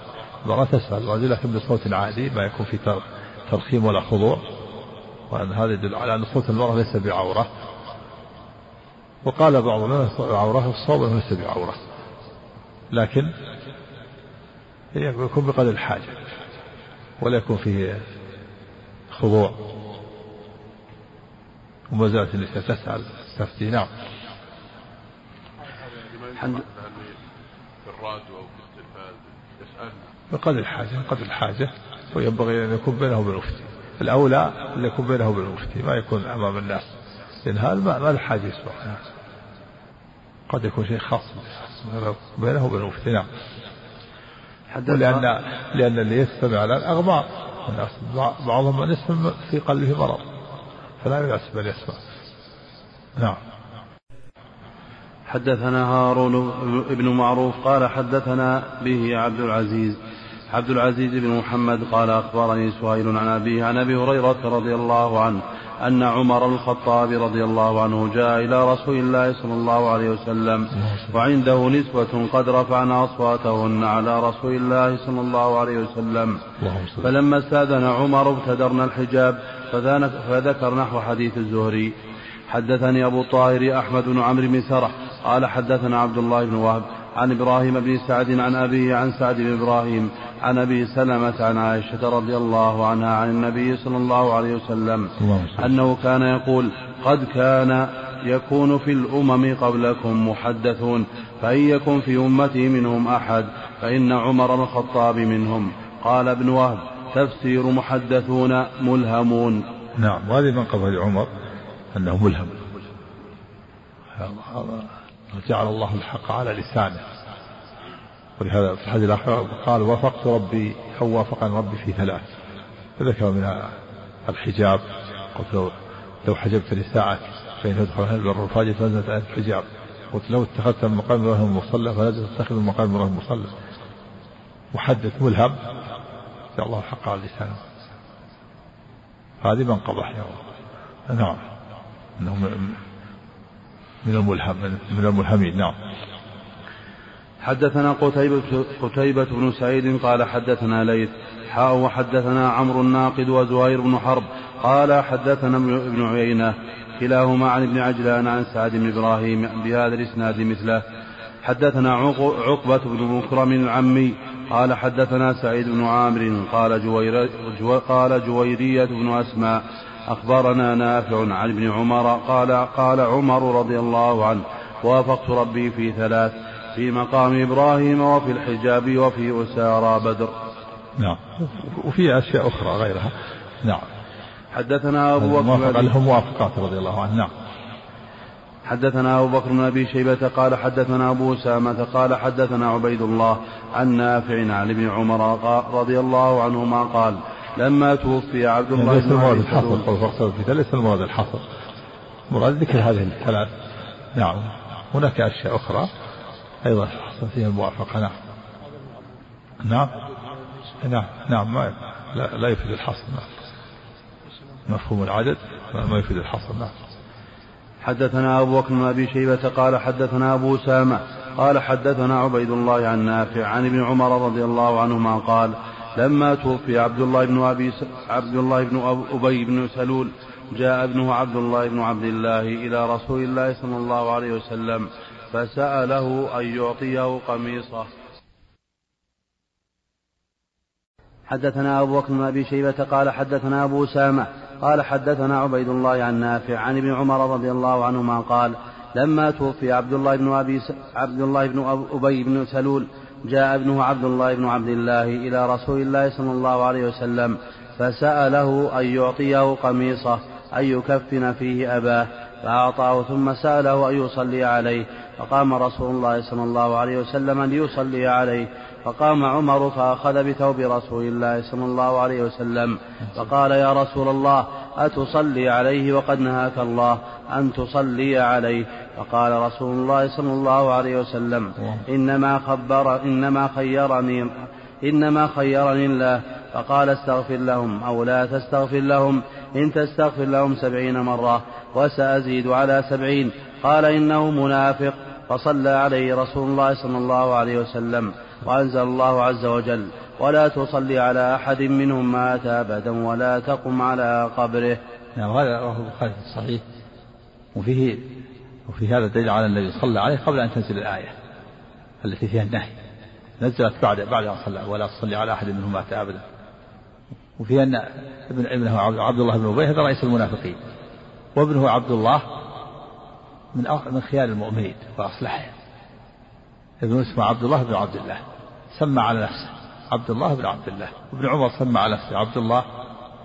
Speaker 2: المرأة تسأل الرجل لكن بصوت عادي ما يكون في ترخيم ولا خضوع. وأن هذا يدل على أن صوت المرأة ليس بعورة. وقال بعضهم عورة الصوم ليس بعورة. لكن يكون بقدر الحاجة ولا يكون فيه خضوع. وما زالت النساء تسأل تفتي نعم. في الراديو أو في التلفاز. يسألنا. بقدر الحاجة بقدر الحاجة. وينبغي أن يكون بينه وبين المفتي الأولى أن يكون بينه وبين المفتي ما يكون أمام الناس. لأن هذا ما, ما الحاجة يسمع قد يكون شيء خاص بينه وبين المفتي نعم. لأن لأن اللي يستمع الآن أغمار الناس. بعضهم من يسمع في قلبه مرض. فلا يناسب أن يسمع. نعم.
Speaker 1: حدثنا هارون بن معروف قال حدثنا به عبد العزيز. عبد العزيز بن محمد قال أخبرني سهيل عن أبيه عن أبي هريرة رضي الله عنه أن عمر الخطاب رضي الله عنه جاء إلى رسول الله صلى الله عليه وسلم وعنده نسوة قد رفعن أصواتهن على رسول الله صلى الله عليه وسلم. فلما استأذن عمر ابتدرنا الحجاب فذكر نحو حديث الزهري. حدثني أبو طاهر أحمد بن عمرو بن سرح قال حدثنا عبد الله بن وهب عن إبراهيم بن سعد عن أبيه عن سعد بن إبراهيم عن أبي سلمة عن عائشة رضي الله عنها عن النبي صلى الله عليه وسلم أنه كان يقول قد كان يكون في الأمم قبلكم محدثون فإن يكن في أمتي منهم أحد فإن عمر بن الخطاب منهم. قال ابن وهب تفسير محدثون ملهمون.
Speaker 2: نعم وهذه من قبل عمر أنه ملهم. جعل الله الحق على لسانه. ولهذا في الحديث الآخر قال وافقت ربي أو وافقني ربي في ثلاث. فذكر من الحجاب قلت لو لو حجبت نساءك فإن يدخل أهل البر الفاجر فنزلت الحجاب قلت لو اتخذت من مقام إبراهيم مصلى فلازم تتخذ من مقام إبراهيم مصلى. محدث ملهم جعل الله الحق على لسانه. هذه منقبة يا الله. نعم. إنه من الملهم من الملهمين نعم.
Speaker 1: حدثنا قتيبة, قتيبة بن سعيد قال حدثنا ليث حاء وحدثنا عمرو الناقد وزهير بن حرب قال حدثنا ابن عيينة كلاهما عن ابن عجلان عن سعد بن إبراهيم بهذا الإسناد مثله. حدثنا عقبة بن مكرم العمي قال حدثنا سعيد بن عامر قال جوير قال جويرية بن أسماء أخبرنا نافع عن ابن عمر قال قال عمر رضي الله عنه وافقت ربي في ثلاث في مقام إبراهيم وفي الحجاب وفي أسارى بدر.
Speaker 2: نعم. وفي أشياء أخرى غيرها. نعم.
Speaker 1: حدثنا أبو بكر
Speaker 2: لهم موافقات رضي الله عنه. نعم.
Speaker 1: حدثنا أبو بكر بن أبي شيبة قال حدثنا أبو أسامة قال حدثنا عبيد الله عن نافع عن ابن عمر رضي الله عنهما قال لما توفي عبد الله
Speaker 2: ليس المراد الحصر ليس المراد الحصر مراد ذكر هذه الثلاث. نعم. هناك أشياء أخرى أيضا حصل فيها الموافقة. نعم. نعم. نعم. نعم. ما لا, لا يفيد الحصر. نعم. مفهوم العدد. ما يفيد الحصر. نعم.
Speaker 1: حدثنا أبو بكر بن أبي شيبة قال حدثنا أبو أسامة قال حدثنا عبيد الله عن نافع عن ابن عمر رضي الله عنهما قال لما توفي عبد الله بن أبي عبد الله بن أبي بن سلول جاء ابنه عبد الله بن عبد الله إلى رسول الله صلى الله عليه وسلم فسأله أن يعطيه قميصه. حدثنا أبو بكر بن أبي شيبة قال حدثنا أبو أسامة قال حدثنا عبيد الله عن نافع عن ابن عمر رضي الله عنهما قال لما توفي عبد الله بن أبي عبد الله بن أبي بن سلول جاء ابنه عبد الله بن عبد الله إلى رسول الله صلى الله عليه وسلم فسأله أن يعطيه قميصه أن يكفن فيه أباه فأعطاه ثم سأله أن يصلي عليه فقام رسول الله صلى الله عليه وسلم ليصلي عليه فقام عمر فأخذ بثوب رسول الله صلى الله عليه وسلم فقال يا رسول الله أتصلي عليه وقد نهاك الله أن تصلي عليه. فقال رسول الله صلى الله عليه وسلم إنما خبر إنما خيرني إنما خيرني الله. فقال استغفر لهم أو لا تستغفر لهم. إن تستغفر لهم سبعين مرة وسأزيد على سبعين. قال إنه منافق. فصلى عليه رسول الله صلى الله عليه وسلم. وأنزل الله عز وجل ولا تصلي على أحد منهم مات أبدا ولا تقم على قبره.
Speaker 2: نعم هذا رواه البخاري في الصحيح. وفيه وفي هذا دليل على النبي صلى عليه قبل أن تنزل الآية التي فيها النهي. نزلت بعد بعد أن صلى ولا تصلي على أحد منهم مات أبدا. وفيها أن ابن ابنه عبد الله بن أبي هذا رئيس المنافقين. وابنه عبد الله من من خيار المؤمنين وأصلحهم ابن اسمه عبد الله بن عبد الله. سمى على نفسه. عبد الله بن عبد الله. وابن عمر سمى على نفسه عبد الله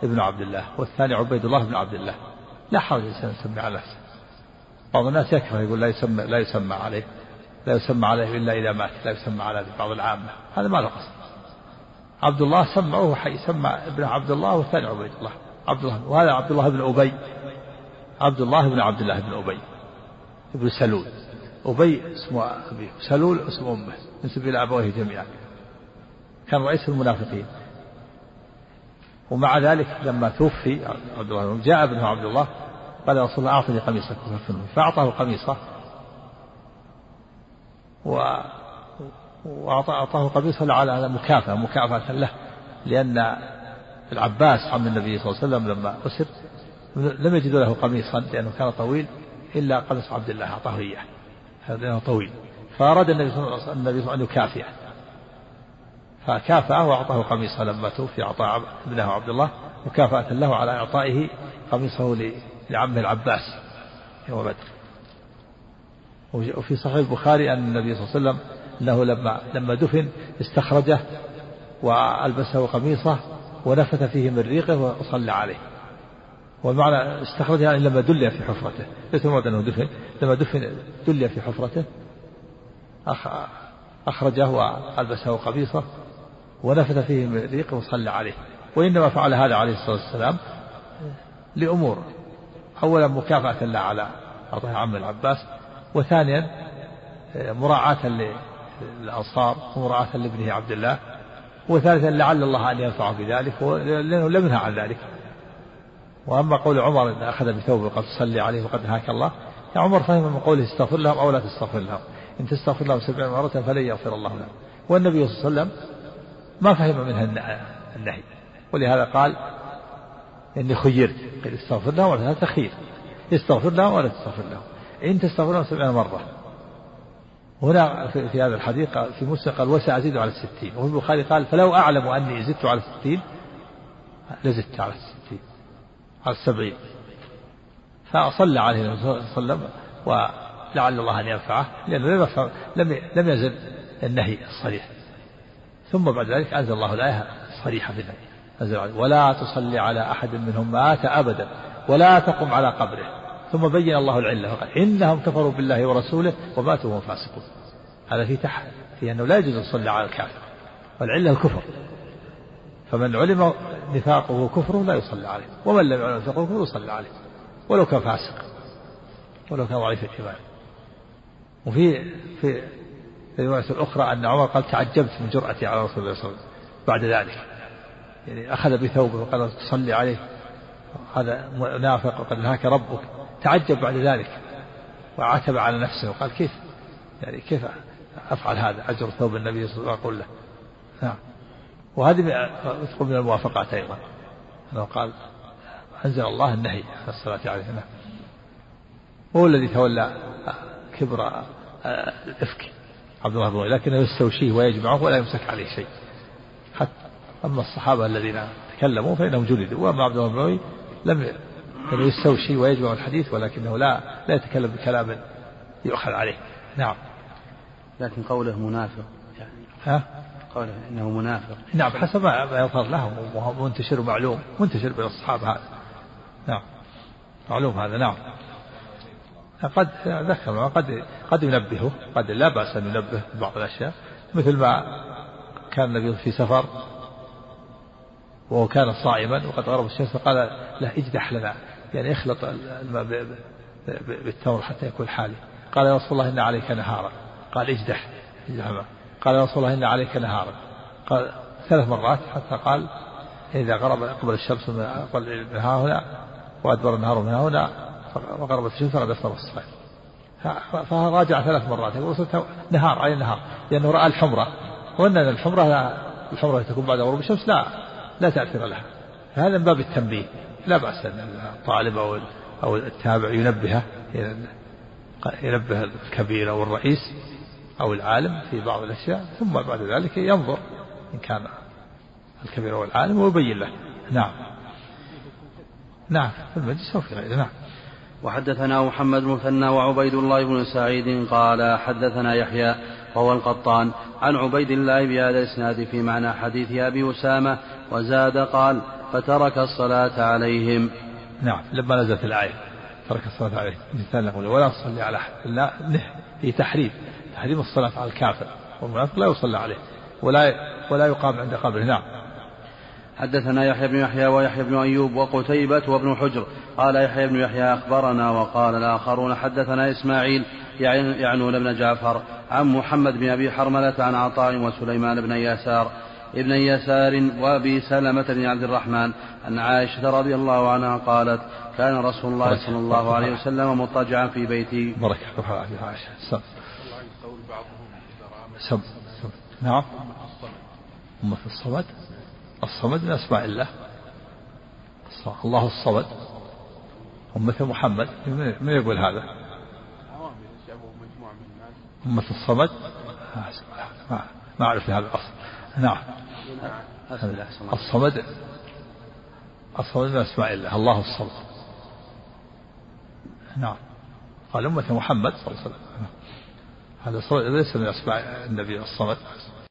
Speaker 2: ابن عبد الله والثاني عبيد الله بن عبد الله. لا حرج الإنسان يسمي على نفسه. بعض الناس يكره يقول لا يسمى لا يسمى عليه لا يسمى عليه إلا إذا مات لا يسمى على بعض العامة. هذا ما له قصد. عبد الله سمعه حي سمى ابن عبد الله والثاني عبيد الله. عبد الله وهذا عبد الله بن أبي. عبد الله بن عبد الله بن أبي. ابن سلول. أبي اسمه أبيه سلول اسم أمه. نسب إلى أبويه جميعا. كان رئيس المنافقين. ومع ذلك لما توفي عبد الله جاء ابنه عبد الله قال يا رسول الله أعطني قميصك فأعطاه قميصه وأعطاه قميصه على مكافأة مكافأة له لأن العباس عم النبي صلى الله عليه وسلم لما أسر لم يجدوا له قميصا لأنه كان طويل إلا قميص عبد الله أعطاه إياه لأنه طويل. فأراد النبي صلى الله عليه وسلم أن يكافئه. فكافأه وأعطاه قميصه لما توفي أعطى ابنه عبد الله مكافأة له على إعطائه قميصه لعمه العباس يوم بدر. وفي صحيح البخاري أن النبي صلى الله عليه وسلم أنه لما لما دفن استخرجه وألبسه قميصه ونفث فيه من ريقه وصلى عليه. والمعنى استخرجه يعني لما دلي في حفرته. ليس المراد أنه دفن لما دفن دلي في حفرته أخرجه وألبسه قميصه ونفث فيه من ريقه وصلى عليه. وإنما فعل هذا عليه الصلاة والسلام لأمور. أولا مكافأة له على أعطاه عم العباس وثانيا مراعاة للأنصار ومراعاة لابنه عبد الله وثالثا لعل الله أن ينفعه بذلك لأنه لم ينهى عن ذلك. وأما قول عمر إن أخذ بثوبه وقد تصلي عليه وقد نهاك الله يا عمر فهم من قوله استغفر لهم أو لا تستغفر لهم. إن تستغفر لهم سبعين مرة فلن يغفر الله لهم. والنبي صلى الله عليه وسلم ما فهم منها النهي. ولهذا قال إني خيرت. قال استغفر لهم ولا تخير استغفر لهم ولا تستغفر لهم. إن تستغفر لهم سبعين مرة. هنا في, هذا الحديث في مسلم قال وسأزيد على الستين وفي البخاري قال فلو أعلم أني زدت على الستين لزدت على الستين على السبعين فصلى عليه صلى الله عليه وسلم ولعل الله أن ينفعه لأنه لم لم يزل النهي الصريح ثم بعد ذلك أنزل الله الآية الصريحة في النهي أنزل ولا تصلي على أحد منهم مات أبدا ولا تقم على قبره. ثم بين الله العلة وقال إنهم كفروا بالله ورسوله وماتوا وهم فاسقون. هذا في تحت في أنه لا يجوز أن على الكافر. والعلة الكفر. فمن علم نفاقه كفره لا يصلي عليه ومن لم يعلم نفاقه كفره يصلي عليه. ولو كان فاسق ولو كان ضعيف الإيمان وفي في الرواية الأخرى أن عمر قال تعجبت من جرأتي على رسول الله صلى الله عليه وسلم بعد ذلك. يعني أخذ بثوبه وقال تصلي عليه. هذا منافق وقد نهاك ربك. تعجب بعد ذلك وعتب على نفسه وقال كيف؟ يعني كيف أفعل هذا؟ أجر ثوب النبي صلى الله عليه وسلم أقول له. نعم. وهذه من الموافقات أيضا. أنه قال أنزل الله النهي عن الصلاة عليه. نعم. هو الذي تولى كبر الإفك. عبد الله بن لكنه يستوشيه ويجمعه ولا يمسك عليه شيء. حتى أما الصحابة الذين تكلموا فإنهم جلدوا وأما عبد الله بن لم لم يستوشي ويجمع الحديث ولكنه لا لا يتكلم بكلام يؤخذ عليه. نعم.
Speaker 1: لكن قوله منافق يعني
Speaker 2: ها؟
Speaker 1: قوله إنه منافق.
Speaker 2: نعم حسب ما يظهر له منتشر معلوم منتشر بين الصحابة هذا. نعم. معلوم هذا نعم. قد ذكر قد قد ينبهه قد لا بأس أن ينبه بعض الأشياء مثل ما كان النبي في سفر وهو كان صائما وقد غرب الشمس فقال له اجدح لنا يعني اخلط الماء بالتمر حتى يكون حالي. قال يا رسول الله إن عليك نهارا. قال اجدح قال يا رسول الله إن عليك نهارا. قال ثلاث مرات حتى قال إذا غرب قبل الشمس من ها هنا وأدبر النهار من هنا وغربت الشمس فقد أفطر الصائم فراجع ثلاث مرات. يقول نهار أي نهار. لأنه رأى الحمرة. وأن الحمرة لا الحمرة تكون بعد غروب الشمس لا لا تأثير لها. هذا من باب التنبيه. لا بأس أن الطالب أو أو التابع ينبهه ينبه الكبير أو الرئيس أو العالم في بعض الأشياء ثم بعد ذلك ينظر إن كان الكبير أو العالم ويبين له. نعم. نعم. في المجلس وفي غيره. نعم.
Speaker 1: وحدثنا محمد مثنى وعبيد الله بن سعيد قال حدثنا يحيى وهو القطان عن عبيد الله بهذا الإسناد في معنى حديث أبي أسامة وزاد قال فترك الصلاة عليهم.
Speaker 2: نعم لما نزلت الآية ترك الصلاة عليهم. مثال نقول ولا تصلي على أحد لا في تحريم. تحريم الصلاة على الكافر. والمنافق لا يصلى عليه ولا ولا يقام عند قبره. نعم.
Speaker 1: حدثنا يحيى بن يحيى ويحيى بن أيوب وقتيبة وابن حجر قال يحيى بن يحيى أخبرنا وقال الآخرون حدثنا إسماعيل يعنون بن جعفر عن محمد بن أبي حرملة عن عطاء وسليمان بن يسار ابن يسار وأبي سلمة بن عبد الرحمن أن عائشة رضي الله عنها قالت كان رسول الله صلى الله عليه وسلم مضطجعا في بيتي.
Speaker 2: بركة عائشة. سم. سم. نعم. أمة الصمد الصمد من أسماء الله. الله الصمد. أمة محمد. من يقول هذا؟ أمة الصمد. ما, أعرف هذا الأصل. نعم. الصمد. الصمد من أسماء الله. الله الصمد. نعم. قال أمة محمد صلى الله عليه وسلم. هذا ليس من أسماء النبي الصمد.